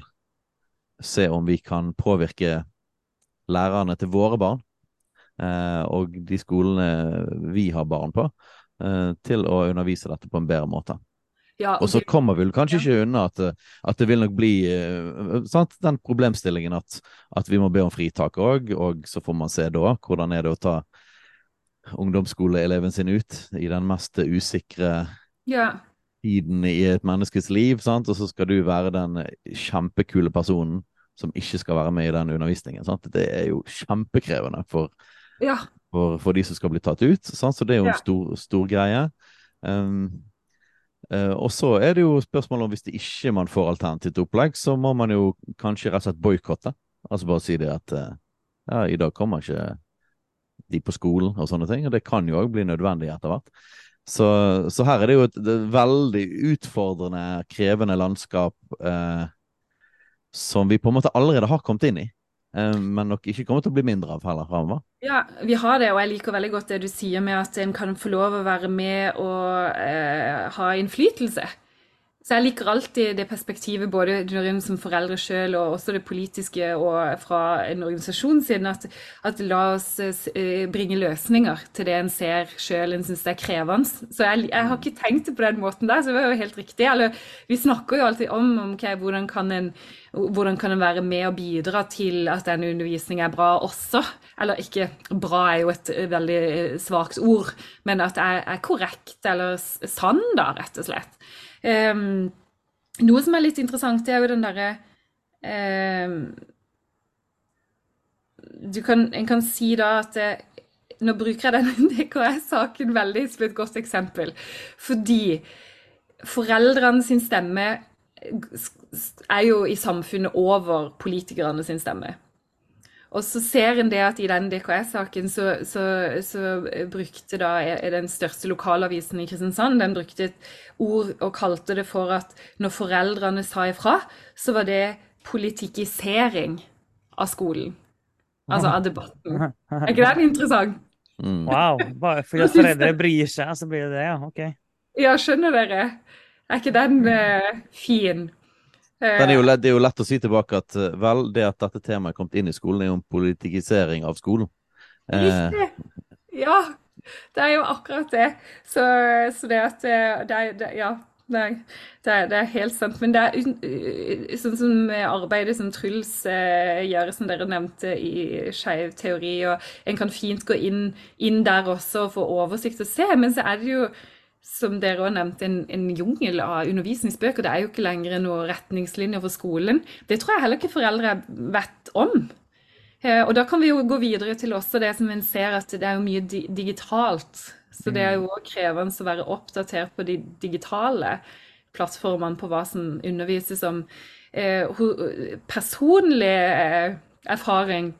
se om vi kan påvirke lærerne til våre barn, eh, og de skolene vi har barn på, eh, til å undervise dette på en bedre måte. Ja, og så kommer vi kanskje ikke unna at, at, det vil nok bli uh, sant? den problemstillingen at, at, vi må be om fritak òg, og så får man se da hvordan er det å ta ungdomsskoleeleven sin ut i den mest usikre ja tiden i et menneskes liv, sant? og så skal du være den kjempekule personen som ikke skal være med i den undervisningen. Sant? Det er jo kjempekrevende for, ja. for, for, de som skal bli tatt ut. Sant? Så det er jo en stor, stor greie. Um, Uh, og så er det jo spørsmålet om hvis det ikke man får alternativt opplegg, så må man jo kanskje rett og slett boikotte. Altså bare si det at uh, ja, i dag kommer ikke de på skolen og sånne ting, og det kan jo òg bli nødvendig etter hvert. Så, så her er det jo et, er veldig utfordrende, krevende landskap eh, som vi på en måte allerede har kommet inn i, eh, men nok ikke kommer til å bli mindre av heller framover. Ja, vi har det, og jeg liker veldig godt det du sier med at en kan få lov å være med og eh, ha innflytelse. Så jeg liker alltid det perspektivet, både som foreldre sjøl og også det politiske og fra en organisasjon siden, at, at la oss eh, bringe løsninger til det en ser sjøl en syns er krevende. Så jeg, jeg, har ikke tenkt det på den måten der, så det var jo helt riktig. Eller, vi snakker jo alltid om, om okay, hvordan kan en hvordan kan en være med og bidra til at denne undervisningen er bra også? Eller ikke bra er jo et veldig svakt ord, men at er, er korrekt eller sann, da, rett og slett. Um, noe som er litt interessant, er jo den derre um, kan, En kan si da at det, Nå bruker jeg denne DKS-saken veldig som et godt eksempel. Fordi foreldrene sin stemme er jo i samfunnet over politikerne sin stemme. Og så ser en det at i den DKS-saken så, så, så, brukte da den største lokalavisen i Kristiansand den brukte et ord og kalte det for at når foreldrene sa ifra, så var det politikisering av skolen. Altså av debatten. Er ikke den interessant? Mm. Wow. Bare fordi foreldre bryr seg, så blir det det, ja. Ok. Ja, skjønner dere? Er ikke den uh, fin? Den er jo lett, det er jo lett å si tilbake at vel, det at dette temaet er kommet inn i skolen, er jo en politikisering av skolen. Riktig. Ja, det er jo akkurat det. Så, så det at det er, det, Ja. Det er, det, er, det helt sant. Men det er sånn som arbeidet som Truls eh, gjør, som dere nevnte i Skeiv teori, og en kan fint gå inn, inn der også og få oversikt og se. Men så er det jo som dere også nevnte, en, en jungel av undervisningsbøker. Det er jo ikke lenger noen retningslinjer for skolen. Det tror jeg heller ikke foreldre vet om. Eh, og da kan vi jo gå videre til også det som en ser at det er jo mye di digitalt. Så det er jo også krevende å være oppdatert på de digitale plattformene på hva som undervises om. Eh, personlig eh, erfaring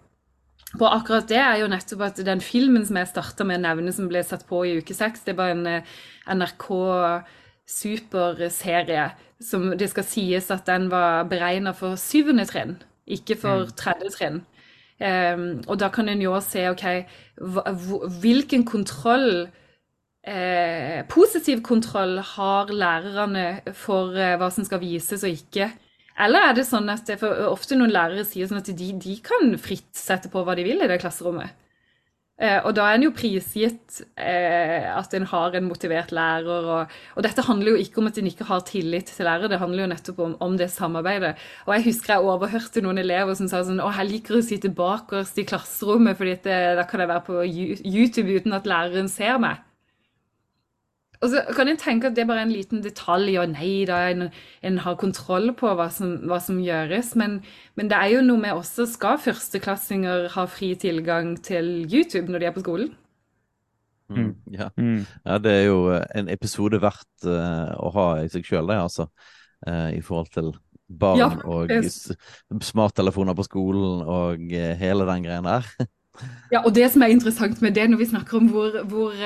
på akkurat det er jo nettopp at den filmen som jeg starta med å nevne, som ble satt på i uke seks, det var en NRK superserie som det skal sies at den var beregna for syvende trinn, ikke for tredje trinn. Um, og da kan en jo se ok, hvilken kontroll eh, Positiv kontroll har lærerne for eh, hva som skal vises og ikke. Eller er det sånn at det, for ofte noen lærere sier sånn at de, de kan fritt sette på hva de vil i det klasserommet. Eh, og da er en jo prisgitt eh, at en har en motivert lærer. Og, og, dette handler jo ikke om at en ikke har tillit til lærere, det handler jo nettopp om, om, det samarbeidet. Og jeg husker jeg overhørte noen elever som sa sånn Å, jeg liker å sitte bakerst i klasserommet, fordi da kan jeg være på YouTube uten at læreren ser meg. Og så kan en tenke at det er bare en liten detalj, og nei da, en, en har kontroll på hva som, hva som gjøres. Men, men, det er jo noe med også Skal førsteklassinger ha fri tilgang til YouTube når de er på skolen? Mm, ja. Mm. ja. det er jo en episode verdt uh, å ha i seg sjøl, det, altså. Uh, I forhold til barn ja, og smarttelefoner på skolen og uh, hele den greien der. ja, og det som er interessant med det, når vi snakker om hvor, hvor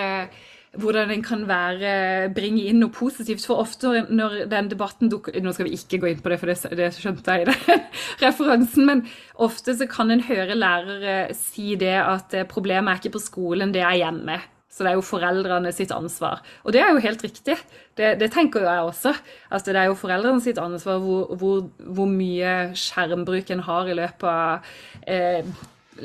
hvordan den kan være, bringe inn noe positivt. For ofte når den debatten dukker Nå skal vi ikke gå inn på det, for det, det skjønte jeg i den referansen. Men ofte så kan en høre lærere si det at eh, problemet er ikke på skolen, det er hjemme. Så det er jo foreldrene sitt ansvar. Og det er jo helt riktig. Det, det tenker jo jeg også. Altså det er jo foreldrene sitt ansvar hvor, hvor, hvor mye skjermbruk en har i løpet av eh,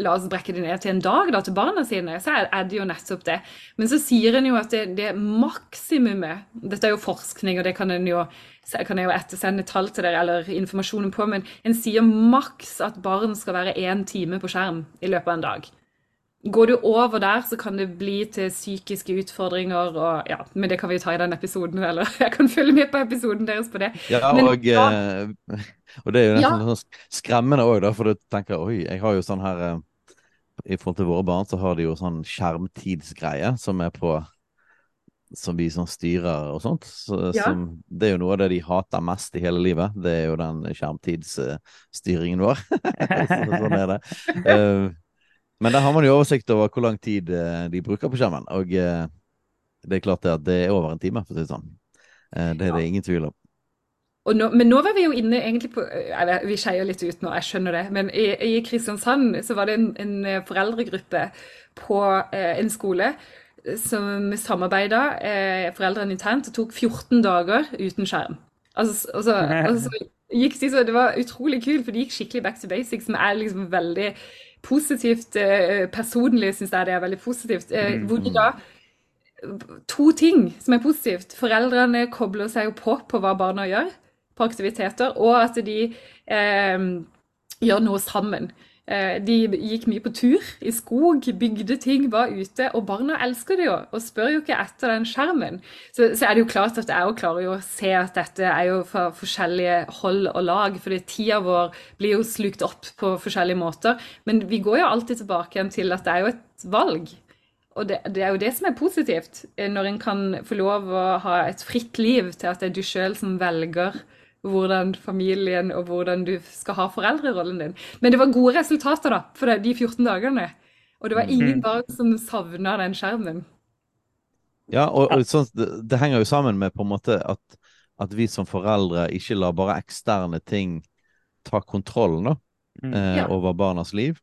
la oss brekke det ned til en dag da, til barna sine, så er det jo nettopp det. Men så sier en jo at det, det maksimumet Dette er jo forskning, og det kan en jo, kan jeg jo ettersende tall til dere eller informasjonen på, men en sier maks at barn skal være én time på skjerm i løpet av en dag. Går du over der, så kan det bli til psykiske utfordringer og ja, Men det kan vi jo ta i den episoden, eller jeg kan følge med på episoden deres på det. Ja, men, og, ja. Eh, og, det er jo nesten ja. skremmende òg, for du tenker oi, jeg har jo sånn her eh, i forhold til våre barn, så har de jo sånn skjermtidsgreie som er på Som vi sånn styrer og sånt. Så, Ja. som, det er jo noe av det de hater mest i hele livet. Det er jo den skjermtidsstyringen vår. så, sånn er det. Eh, men der har man jo oversikt over hvor lang tid eh, de bruker på skjermen. Og eh, det er klart at det er over en time, for å si det sånn. Eh, det er det ingen tvil om. Og nå, men nå var vi jo inne egentlig på eller, Vi skeier litt ut nå, jeg skjønner det. Men i, i Kristiansand så var det en, en foreldregruppe på eh, en skole som samarbeida, eh, foreldrene internt, og tok 14 dager uten skjerm. Altså, og så, og så gikk de så, Det var utrolig kult, for de gikk skikkelig back to basics, som er liksom veldig positivt. Eh, personlig syns jeg det er veldig positivt. Eh, hvor de da To ting som er positivt. Foreldrene kobler seg jo på på hva barna gjør på aktiviteter, og at de eh, gjør noe sammen. Eh, de gikk mye på tur i skog, bygde ting, var ute. Og barna elsker det jo, og spør jo ikke etter den skjermen. Så, så er det jo klart at jeg klarer jo å se at dette er jo fra forskjellige hold og lag. fordi tida vår blir jo slukt opp på forskjellige måter. Men vi går jo alltid tilbake igjen til at det er jo et valg. Og det, det, er jo det som er positivt, når en kan få lov å ha et fritt liv til at det er du sjøl som velger hvordan familien og hvordan du skal ha foreldrerollen din. Men det var gode resultater da, for de 14 dagene. Og det var ingen barn som savna den skjermen. Ja, og, og sånn, det, det, henger jo sammen med på en måte at, at vi som foreldre ikke lar bare eksterne ting ta kontrollen da, Mm. eh, Ja. over barnas liv.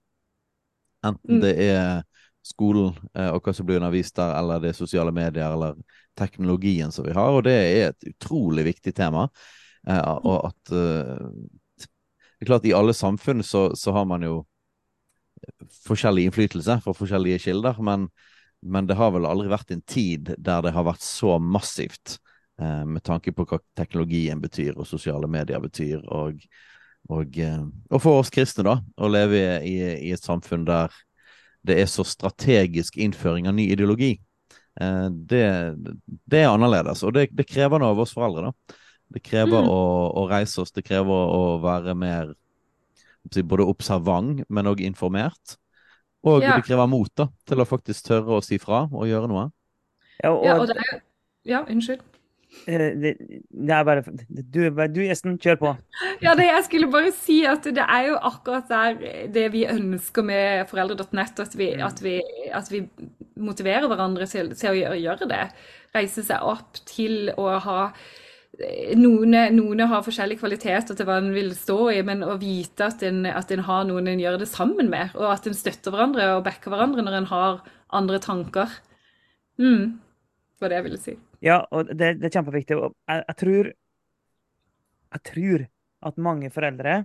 Enten Mm. det er skolen eh, og hva som blir undervist der, eller det er sosiale medier, eller teknologien som vi har. Og det er et utrolig viktig tema. Eh, og at eh, Det er klart, i alle samfunn så, så har man jo forskjellig innflytelse fra forskjellige kilder, men, men det har vel aldri vært en tid der det har vært så massivt eh, med tanke på hva teknologien betyr og sosiale medier betyr, og, og, eh, og for oss kristne, da, å leve i, i, et samfunn der det er så strategisk innføring av ny ideologi. Eh, det, det, er annerledes, og det, det, krever noe av oss foreldre, da. Det krever mm. å, å, reise oss, det krever å være mer både observant, men òg informert. Og ja. det krever mot da, til å faktisk tørre å si fra og gjøre noe. Ja, og, ja, og det er, ja unnskyld. Det, det er bare Du, du gjesten, kjør på. Ja, det, Jeg skulle bare si at det er jo akkurat der det vi ønsker med foreldre.nett, at, at, at, vi motiverer hverandre til, til å gjøre, gjøre det. Reise seg opp til å ha noen, noen, har forskjellige kvaliteter til hva en vil stå i, men å vite at en, at en har noen en gjør det sammen med, og at en støtter hverandre og backer hverandre når en har andre tanker. Mm, det var det jeg ville si. Ja, og det, det er kjempeviktig. Jeg, jeg, tror Jeg tror at mange foreldre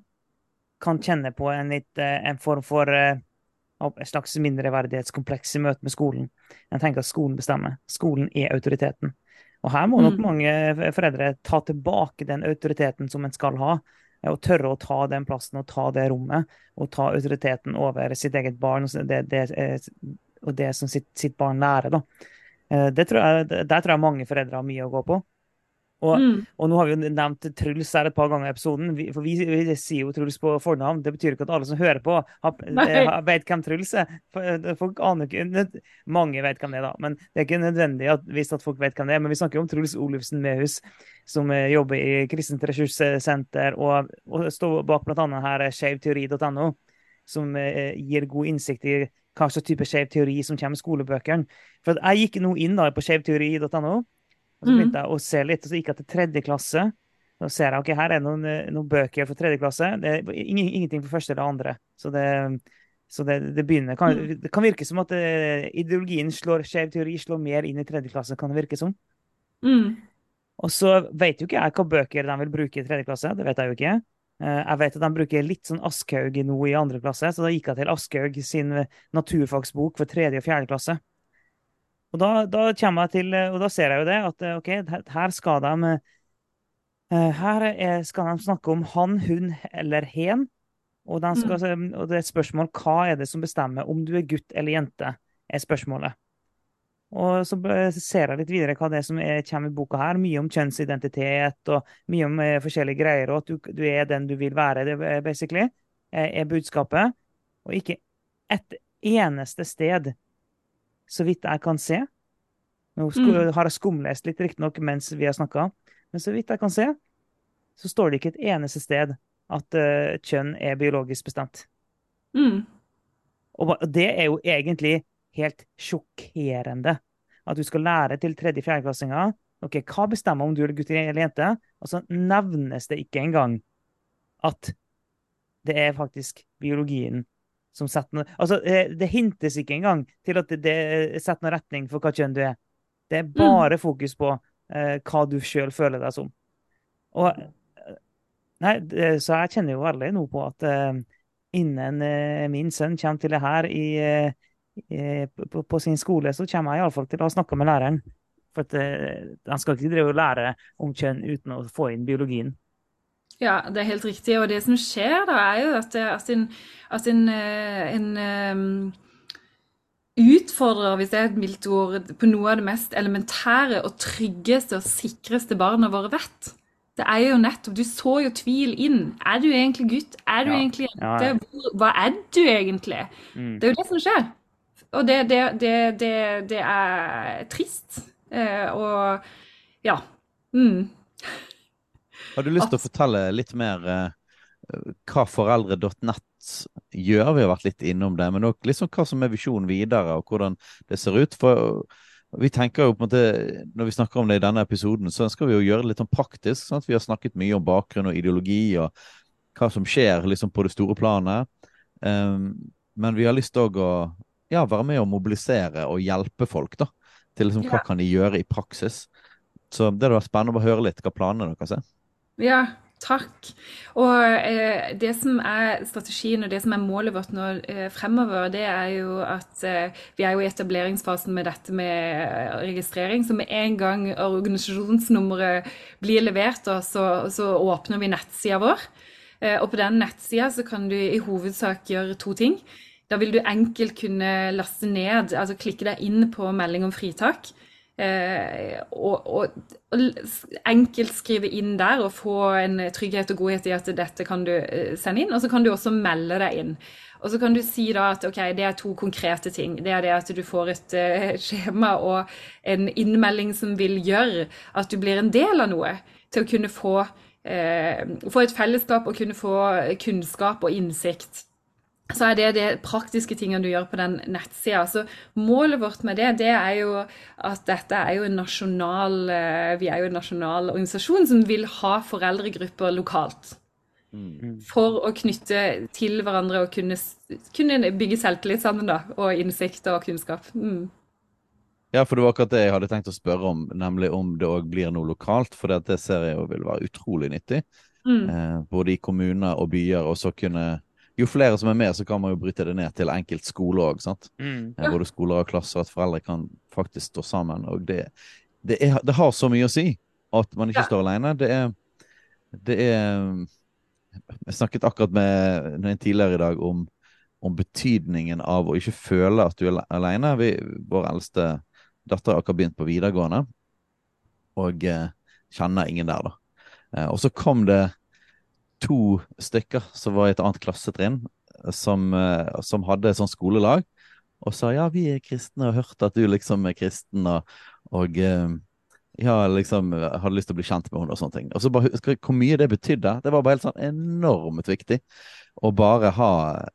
kan kjenne på en, litt, en form for et slags mindreverdighetskompleks i møte med skolen. Jeg tenker at skolen bestemmer. Skolen er autoriteten. Og her må nok mange foreldre ta tilbake den autoriteten som en skal ha. Og tørre å ta den plassen og ta det rommet. Og ta autoriteten over sitt eget barn og det, det, og det som sitt, sitt barn lærer. da. Det tror jeg, der tror jeg mange foreldre har mye å gå på. Og, mm. og nå har vi jo nevnt Truls her et par ganger i episoden. Vi, for vi, vi, sier jo Truls på fornavn. Det betyr ikke at alle som hører på, har, har, vet hvem Truls er. Folk aner ikke Mange vet hvem det er, da. Men det er ikke nødvendig at, hvis at folk vet hvem det er. Men vi snakker om Truls Olufsen Mehus, som jobber i Kristent ressurssenter og, og står bak bl.a. her skeivteori.no, som eh, gir god innsikt i hva slags type skeiv teori som kommer i skolebøkene. For jeg gikk nå inn da på skjevteori.no. Og så begynte jeg å se litt, og så gikk jeg til tredje klasse. Da ser jeg ok, her er noen, noen bøker for tredje klasse. Det er ingenting for første eller andre. Så det, så det, det begynner kan, Det kan virke som at det, ideologien slår skjev teori slår mer inn i tredje klasse, kan det virke som. Mm. Og så vet jo ikke jeg hva bøker de vil bruke i tredje klasse. Det vet jeg jo ikke. Jeg vet at de bruker litt sånn Aschhaug nå i andre klasse, så da gikk jeg til Aschhaug sin naturfagsbok for tredje og fjerde klasse. Og da, da, kommer jeg til, og da ser jeg jo det, at ok, her skal de her er, skal de snakke om han, hun eller hen. Og, skal, og det er et spørsmål hva er det som bestemmer om du er gutt eller jente, er spørsmålet. Og så ser jeg litt videre hva det er som er, kommer i boka her. Mye om kjønnsidentitet og mye om eh, forskjellige greier. Og at du, du, er den du vil være, det basically, er budskapet. Og ikke et eneste sted, så vidt jeg kan se Nå mm. har jeg skumlest litt, riktignok, mens vi har snakka, men så vidt jeg kan se, så står det ikke et eneste sted at uh, kjønn er biologisk bestemt. Mm. Og det er jo egentlig helt sjokkerende. At du skal lære til tredje-fjerdeklassinger ok, hva bestemmer om du er gutt eller jente, og så nevnes det ikke engang at det er faktisk biologien som setter noe Altså, eh, det hintes ikke engang til at det, setter noen retning for hva kjønn du er. Det er bare mm. fokus på eh, hva du sjøl føler deg som. Og eh, Nei, så jeg kjenner jo veldig nå på at eh, innen eh, min sønn kommer til det her i, uh, på, på, sin skole, så kommer jeg iallfall til å snakke med læreren. For at, han skal ikke drive og lære om kjønn uten å få inn biologien. Ja, det er helt riktig. Og det som skjer da, er jo at, at en, at en, eh, en um, utfordrer, hvis det er et mildt ord, på noe av det mest elementære og tryggeste og sikreste barna våre vet. Det er jo nettopp Du så jo tvil inn. Er du egentlig gutt? Er du ja. egentlig jente? Ja, ja. Hva er du egentlig? Mm. Det er jo det som skjer. Og det, det, det, det er trist. Eh, og ja. Mm. Har du lyst til å fortelle litt mer uh, hva foreldre.nett gjør? Vi har vært litt innom det, men også liksom hva som er visjonen videre, og hvordan det ser ut. For vi tenker jo på en måte, Når vi snakker om det i denne episoden, så ønsker vi å gjøre det litt sånn praktisk. Sant? Vi har snakket mye om bakgrunn og ideologi og hva som skjer liksom på det store planet. Um, men vi har lyst til å ja, være med å mobilisere og hjelpe folk da, til liksom, hva ja. kan de gjøre i praksis. Så det hadde vært spennende å høre litt hva planene deres er. Ja, takk. Og eh, det som er strategien og det som er målet vårt nå eh, fremover, det er jo at eh, vi er jo i etableringsfasen med dette med eh, registrering. Så med en gang organisasjonsnummeret blir levert, så, så åpner vi nettsida vår. Eh, og på den nettsida så kan du i hovedsak gjøre to ting. Da vil du enkelt kunne laste ned, altså klikke deg inn på melding om fritak. Eh, og, og, og, enkelt skrive inn der og få en trygghet og godhet i at dette kan du eh, sende inn. Og så kan du også melde deg inn. Og så kan du si da at ok, det er to konkrete ting. Det er det at du får et uh, skjema og en innmelding som vil gjøre at du blir en del av noe. Til å kunne få, uh, få et fellesskap og kunne få kunnskap og innsikt så er det de praktiske tingene du gjør på den nettsida. Så målet vårt med det, det er jo at dette er jo en nasjonal eh, Vi er jo en nasjonal organisasjon som vil ha foreldregrupper lokalt. Mm. For å knytte til hverandre og kunne, kunne bygge selvtillit sammen, da. Og innsikt og kunnskap. Mm. Ja, for det var akkurat det jeg hadde tenkt å spørre om, nemlig om det òg blir noe lokalt. For det ser jeg jo vil være utrolig nyttig. Mm. Eh, både i kommuner og byer, og så kunne jo flere som er med, så kan man jo bryte det ned til enkelt skole òg. Mm. Ja. Både skoler og klasser, at foreldre kan faktisk stå sammen. Og det, det, er, det har så mye å si at man ikke ja. står alene. Det er, det er Jeg snakket akkurat med en tidligere i dag om, om betydningen av å ikke føle at du er alene. Vi, vår eldste datter har akkurat begynt på videregående, og eh, kjenner ingen der, da. Eh, og så kom det to stykker som var i et annet klassetrinn, som, eh, som hadde et sånt skolelag, og sa ja, vi er kristne, og hørte at du liksom er kristen, og, og eh, ja, liksom hadde lyst til å bli kjent med henne og sånne ting. Og så bare hvor mye det betydde. Det var bare helt sånn enormt viktig å bare ha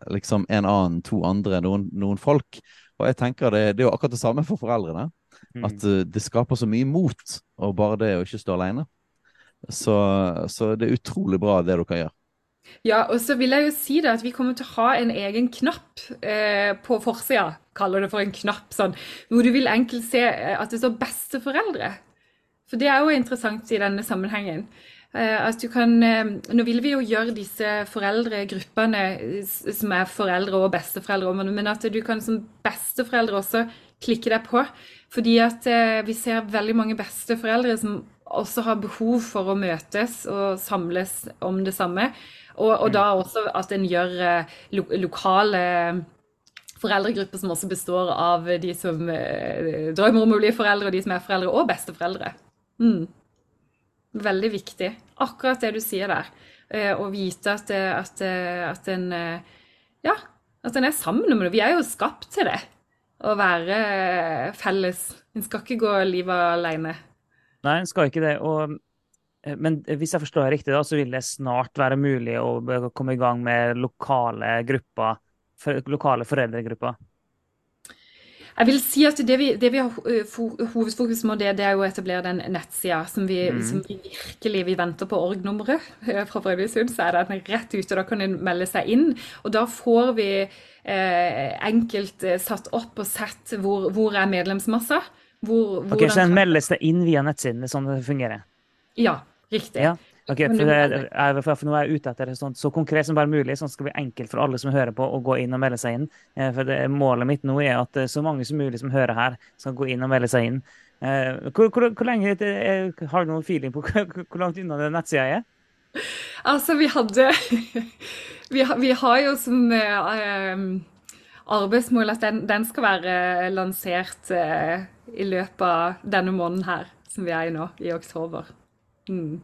liksom en annen, to andre, noen, noen folk. Og jeg tenker det, det er jo akkurat det samme for foreldrene. Mm. At uh, det skaper så mye mot, og bare det å ikke stå alene. Så, så, det er utrolig bra det dere gjør. Ja, og så vil jeg jo si det at vi kommer til å ha en egen knapp eh, på forsida, kaller det for en knapp, sånn, hvor du vil enkelt se eh, at det står 'besteforeldre'. For det er jo interessant i denne sammenhengen. Eh, at du kan, eh, nå vil vi jo gjøre disse foreldregruppene som er foreldre og besteforeldre, men at du kan som besteforeldre også klikke deg på. Fordi at eh, vi ser veldig mange besteforeldre som også har behov for å møtes og samles om det samme. Og, og da mm. også at en gjør eh, lo lokale foreldregrupper som også består av de som eh, drømmer om å bli foreldre, og de som er foreldre, og besteforeldre. Mm. Veldig viktig. Akkurat det du sier der. Eh, å vite at, at, at en Ja, At en er sammen om det. Vi er jo skapt til det. Å være felles. En skal ikke gå livet alene. Nei, en skal ikke det. Og, eh, men hvis jeg forstår det riktig, da, så vil det snart være mulig å komme i gang med lokale grupper, lokale foreldregrupper? Jeg vil si at Det vi, det vi har eh, hovedfokus på, det, det, er å etablere den nettsida som, mm. som, vi virkelig vi venter på org-nummeret fra Brønnøysund. Så er den rett ute, da kan en melde seg inn. Og da får vi eh, enkelt eh, satt opp og sett hvor, hvor er medlemsmassa. Hvor, ok, Så den meldes det inn via nettsiden, det er sånn det fungerer? Ja, riktig. Ja. Ok, for, det, for, for nå er jeg ute etter sånt, så konkret som bare mulig, sånn skal det bli enkelt for alle som hører på, å gå inn og melde seg inn. Eh, for det, Målet mitt nå er at eh, så mange som mulig som hører her, skal gå inn og melde seg inn. Eh, hvor, hvor, hvor lenge Har du noen feeling på hvor langt unna det nettsida er? Altså, vi hadde vi, har, vi har jo som uh, arbeidsmål at den, den, skal være lansert uh, i løpet av denne måneden her, som vi er i nå, i oktober. Mm.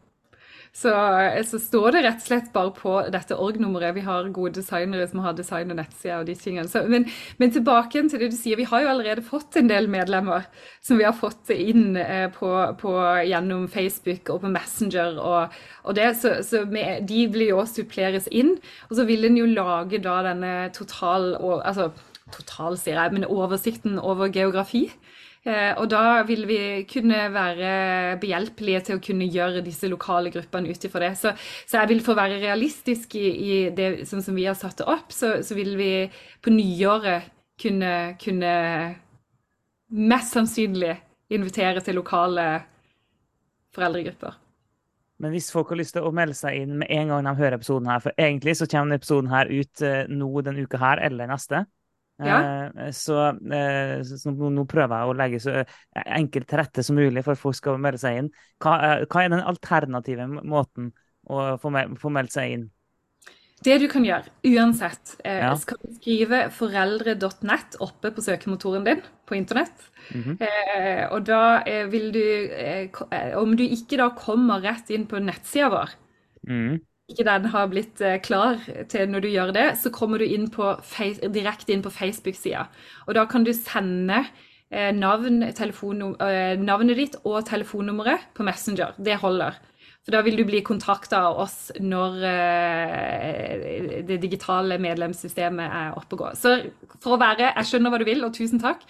Så, så, står det rett og slett bare på dette org-nummeret. Vi har gode designere som har design og nettsider og de tingene. Så, men, men, tilbake til det du sier. Vi har jo allerede fått en del medlemmer som vi har fått inn eh, på, på, gjennom Facebook og på Messenger. og, og det, Så, så med, de vil jo også suppleres inn. Og så vil en jo lage da denne total, altså total, sier jeg, men oversikten over geografi. Eh, og da vil vi kunne være behjelpelige til å kunne gjøre disse lokale gruppene ut ifra det. Så, så, jeg vil for å være realistisk i, i det sånn som vi har satt det opp, så, så vil vi på nyåret kunne, kunne mest sannsynlig invitere til lokale foreldregrupper. Men hvis folk har lyst til å melde seg inn med en gang de hører episoden her, for egentlig så kommer episoden her ut eh, nå den uka her eller neste, ja. Eh, så, eh, så nå, nå, prøver jeg å legge så eh, enkelt til rette som mulig for at folk skal melde seg inn. Hva, hva er den alternative måten å få, få meldt seg inn? Det du kan gjøre, uansett, ja. skal du skrive foreldre.nett oppe på søkemotoren din på internett. Mm -hmm. eh, og da vil du eh, Om du ikke da kommer rett inn på nettsida vår, mm ikke den har blitt eh, klar til når du gjør det, så kommer du inn face, direkte inn på Facebook-sida. Og da kan du sende eh, navn, eh, navnet ditt og telefonnummeret på Messenger. Det holder. For da vil du bli kontakta av oss når det digitale medlemssystemet er oppe og går. Så for å være Jeg skjønner hva du vil, og tusen takk.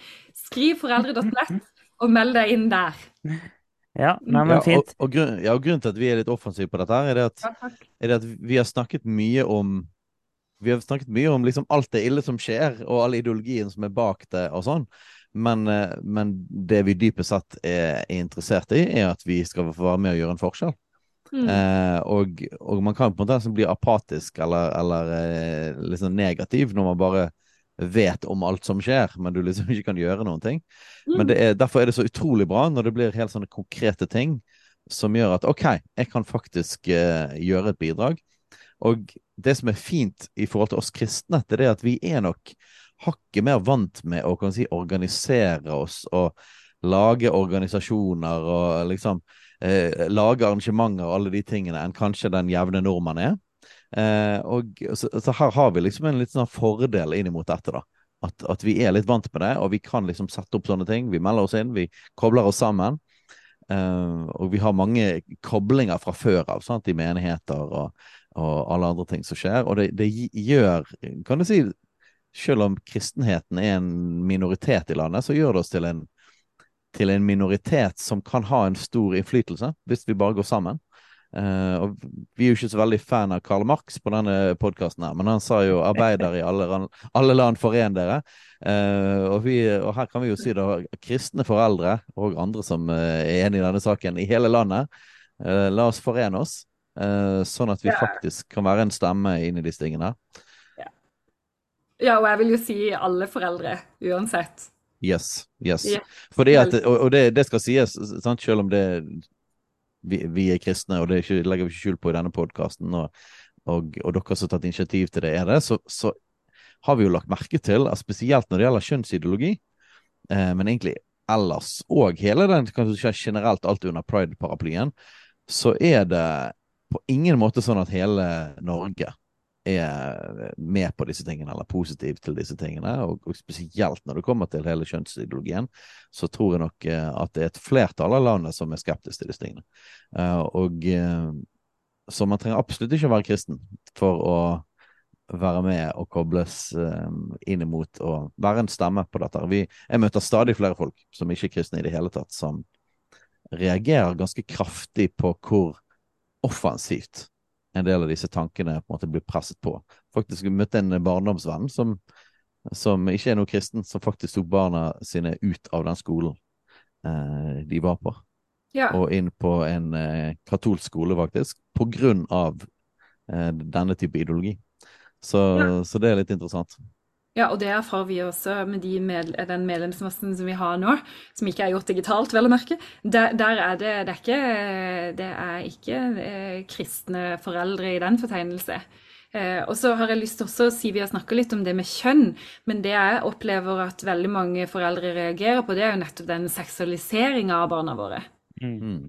Skriv foreldre.nett og meld deg inn der. Ja, nei, men fint. Ja, og, og, grunn, ja, og, grunnen til at vi er litt offensive på dette, her, er det at, ja, er det at vi har snakket mye om vi har snakket mye om liksom alt det ille som skjer, og all ideologien som er bak det, og sånn. Men, eh, men det vi dypest sett er, er, interessert i, er at vi skal få være med og gjøre en forskjell. Mm. Eh, og, og, man kan på en måte bli apatisk eller, eller liksom negativ når man bare vet om alt som skjer, men du liksom ikke kan gjøre noen ting. Men er, derfor er det så utrolig bra når det blir helt sånne konkrete ting som gjør at OK, jeg kan faktisk uh, gjøre et bidrag. Og det som er fint i forhold til oss kristne, det er at vi er nok hakket mer vant med å kan si, organisere oss og lage organisasjoner og liksom eh, lage arrangementer og alle de tingene enn kanskje den jevne nordmann er. Eh, og så, så, her har vi liksom en litt sånn fordel inn mot dette, da. At, at, vi er litt vant med det, og vi kan liksom sette opp sånne ting. Vi melder oss inn, vi kobler oss sammen. Eh, og vi har mange koblinger fra før av sant, i menigheter og, og, alle andre ting som skjer. Og det, det gjør, kan du si, selv om kristenheten er en minoritet i landet, så gjør det oss til en, til en minoritet som kan ha en stor innflytelse, hvis vi bare går sammen. Uh, og Vi er jo ikke så veldig fan av Karl Marx på denne podkasten, men han sa jo 'arbeider i alle, alle land foren dere'. Uh, og, vi, og, her kan vi jo si da kristne foreldre og andre som uh, er enig i denne saken, i hele landet. la oss forene oss, sånn at vi faktisk kan være en stemme inn i disse tingene. Ja. ja, og jeg vil jo si alle foreldre, uansett. Yes. yes. Fordi at, og, og det, det, skal sies, sant, selv om det vi, vi, er kristne, og det, ikke, legger vi ikke skjul på i denne podkasten, og, og, og, dere som har tatt initiativ til det, er det, så, så, har vi jo lagt merke til at spesielt når det gjelder kjønnsideologi, eh, men egentlig ellers, og hele den kan du generelt alt under pride-paraplyen, så er det på ingen måte sånn at hele Norge er med på disse tingene, eller positiv til disse tingene. Og, og spesielt når det kommer til hele kjønnsideologien, så tror jeg nok eh, at det er et flertall av landet som er skeptisk til disse tingene. Uh, og uh, Så man trenger absolutt ikke å være kristen for å være med og kobles inn imot og være en stemme på dette. Vi, jeg møter stadig flere folk som ikke er kristne i det hele tatt, som reagerer ganske kraftig på hvor offensivt en del av disse tankene på en måte blir presset på. Faktisk møtte en barndomsvenn som, som ikke er noe kristen, som faktisk tok barna sine ut av den skolen eh, de var på. Ja. Og inn på en eh, katolsk skole, faktisk, på grunn av eh, denne type ideologi. Så, ja. så det er litt interessant. Ja, og det erfarer vi også med de med, den medlemsmassen som vi har nå, som ikke er gjort digitalt, vel å merke. Der, der er det, det, er ikke, det er ikke eh, kristne foreldre i den fortegnelse. Eh, og så har jeg lyst til også å si, Vi har snakka litt om det med kjønn, men det jeg opplever at veldig mange foreldre reagerer på, det er jo nettopp den seksualiseringa av barna våre. Mm.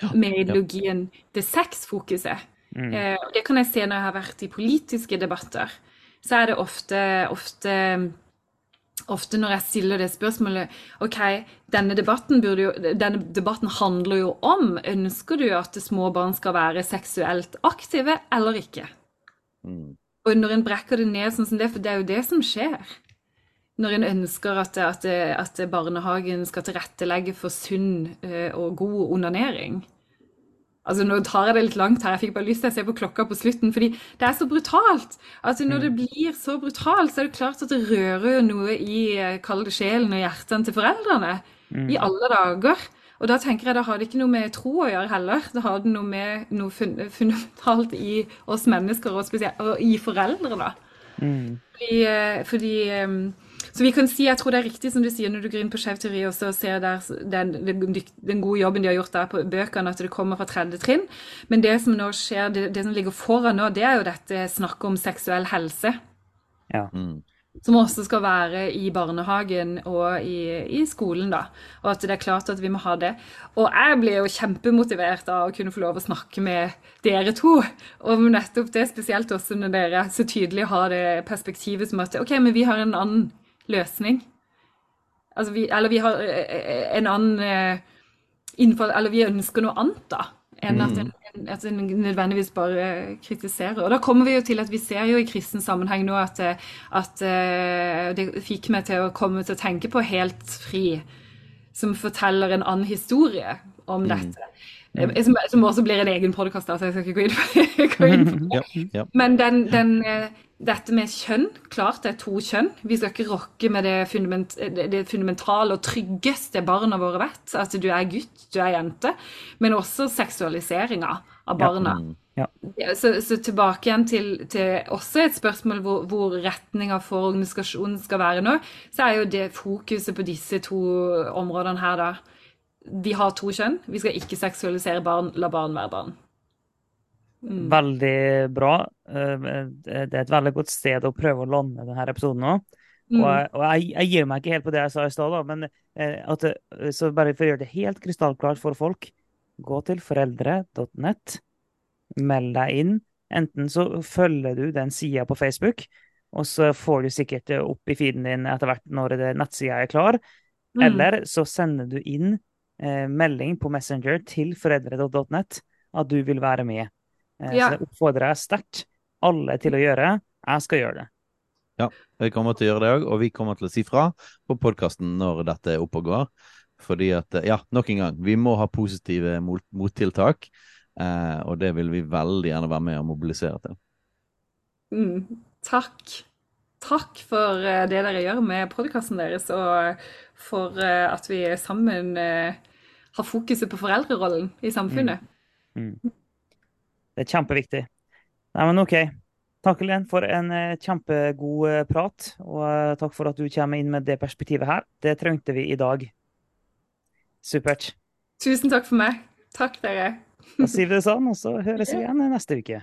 Ja, med ideologien, ja. det sexfokuset. Mm. Eh, og det kan jeg se når jeg har vært i politiske debatter så er det ofte, ofte, ofte når jeg stiller det spørsmålet OK, denne debatten, jo, denne debatten handler jo om Ønsker du at små barn skal være seksuelt aktive eller ikke? Mm. Og når en brekker det ned sånn som det, for det er jo det som skjer når en ønsker at, at, at, barnehagen skal tilrettelegge for sunn eh, og god onanering, Altså Nå tar jeg det litt langt her, jeg fikk bare lyst til å se på klokka på slutten. fordi det er så brutalt. Altså Når det mm. blir så brutalt, så er det klart at det rører noe i kalde kall det sjelen og hjertene til foreldrene. Mm. I alle dager. Og da tenker jeg da har det ikke noe med tro å gjøre heller. Da har det noe med noe fundamentalt i oss mennesker, og spesielt og i foreldre, da. Mm. Fordi, eh, fordi um, så vi kan si, jeg tror det er riktig som du sier når du går inn på Skeiv teori og ser der den, den, den, gode jobben de har gjort der på bøkene, at det kommer fra tredje trinn. Men det som nå skjer, det, det, som ligger foran nå, det er jo dette snakket om seksuell helse. Ja. Mm. Som også skal være i barnehagen og i, i, skolen, da. Og at det er klart at vi må ha det. Og jeg blir jo kjempemotivert av å kunne få lov å snakke med dere to om nettopp det, spesielt også når dere så tydelig har det perspektivet som at OK, men vi har en annen løsning. Altså vi, eller vi har eh, eh, en annen eh, innfall Eller vi ønsker noe annet, da. Enn at en, mm. at en nødvendigvis bare kritiserer. Og da kommer vi jo til at vi ser jo i kristen sammenheng nå at, at det fikk meg til å komme til å tenke på Helt fri, som forteller en annen historie om mm. dette. Som, som, også blir en egen podkast, så jeg skal ikke gå inn, gå inn på det. Ja, ja. Men den, den, dette med kjønn, klart det er to kjønn. Vi skal ikke rokke med det, fundament, det fundamentale og tryggeste barna våre vet. At du er gutt, du er jente. Men også seksualiseringa av barna. Ja. Ja. Så, så, tilbake igjen til, til, også et spørsmål hvor, hvor retninga for organisasjonen skal være nå, så er jo det fokuset på disse to områdene her, da. Vi har to kjønn. Vi skal ikke seksualisere barn. La barn være barn. Mm. Veldig bra. Eh, det er et veldig godt sted å prøve å lande denne episoden nå. Mm. Og, jeg, og jeg, jeg, gir meg ikke helt på det jeg sa i stad, men eh, at, så bare for å gjøre det helt krystallklart for folk, gå til foreldre.nett, meld deg inn. Enten så følger du den sida på Facebook, og så får du sikkert opp i feeden din etter hvert når nettsida er klar. Mm. Eller så sender du inn eh, melding på Messenger til foreldre.net at du vil være med. Eh, ja. Så det oppfordrer jeg sterkt alle til å gjøre. Jeg skal gjøre det. Ja, vi kommer til å gjøre det òg, og vi kommer til å si fra på podkasten når dette er oppe og går. Fordi at, ja, nok en gang, vi må ha positive mot mottiltak. Eh, og det vil vi veldig gjerne være med og mobilisere til. Mm, takk. Takk for eh, det dere gjør med podkasten deres, og for eh, at vi sammen har fokuset på foreldrerollen i samfunnet. Mm. Mm. Det er kjempeviktig. Nei, men OK. Takk Len, for en eh, kjempegod eh, prat, og eh, takk for at du kommer inn med det perspektivet her. Det trengte vi i dag. Supert. Tusen takk for meg. Takk, dere. Da sier vi det sånn, og så høres vi igjen neste uke.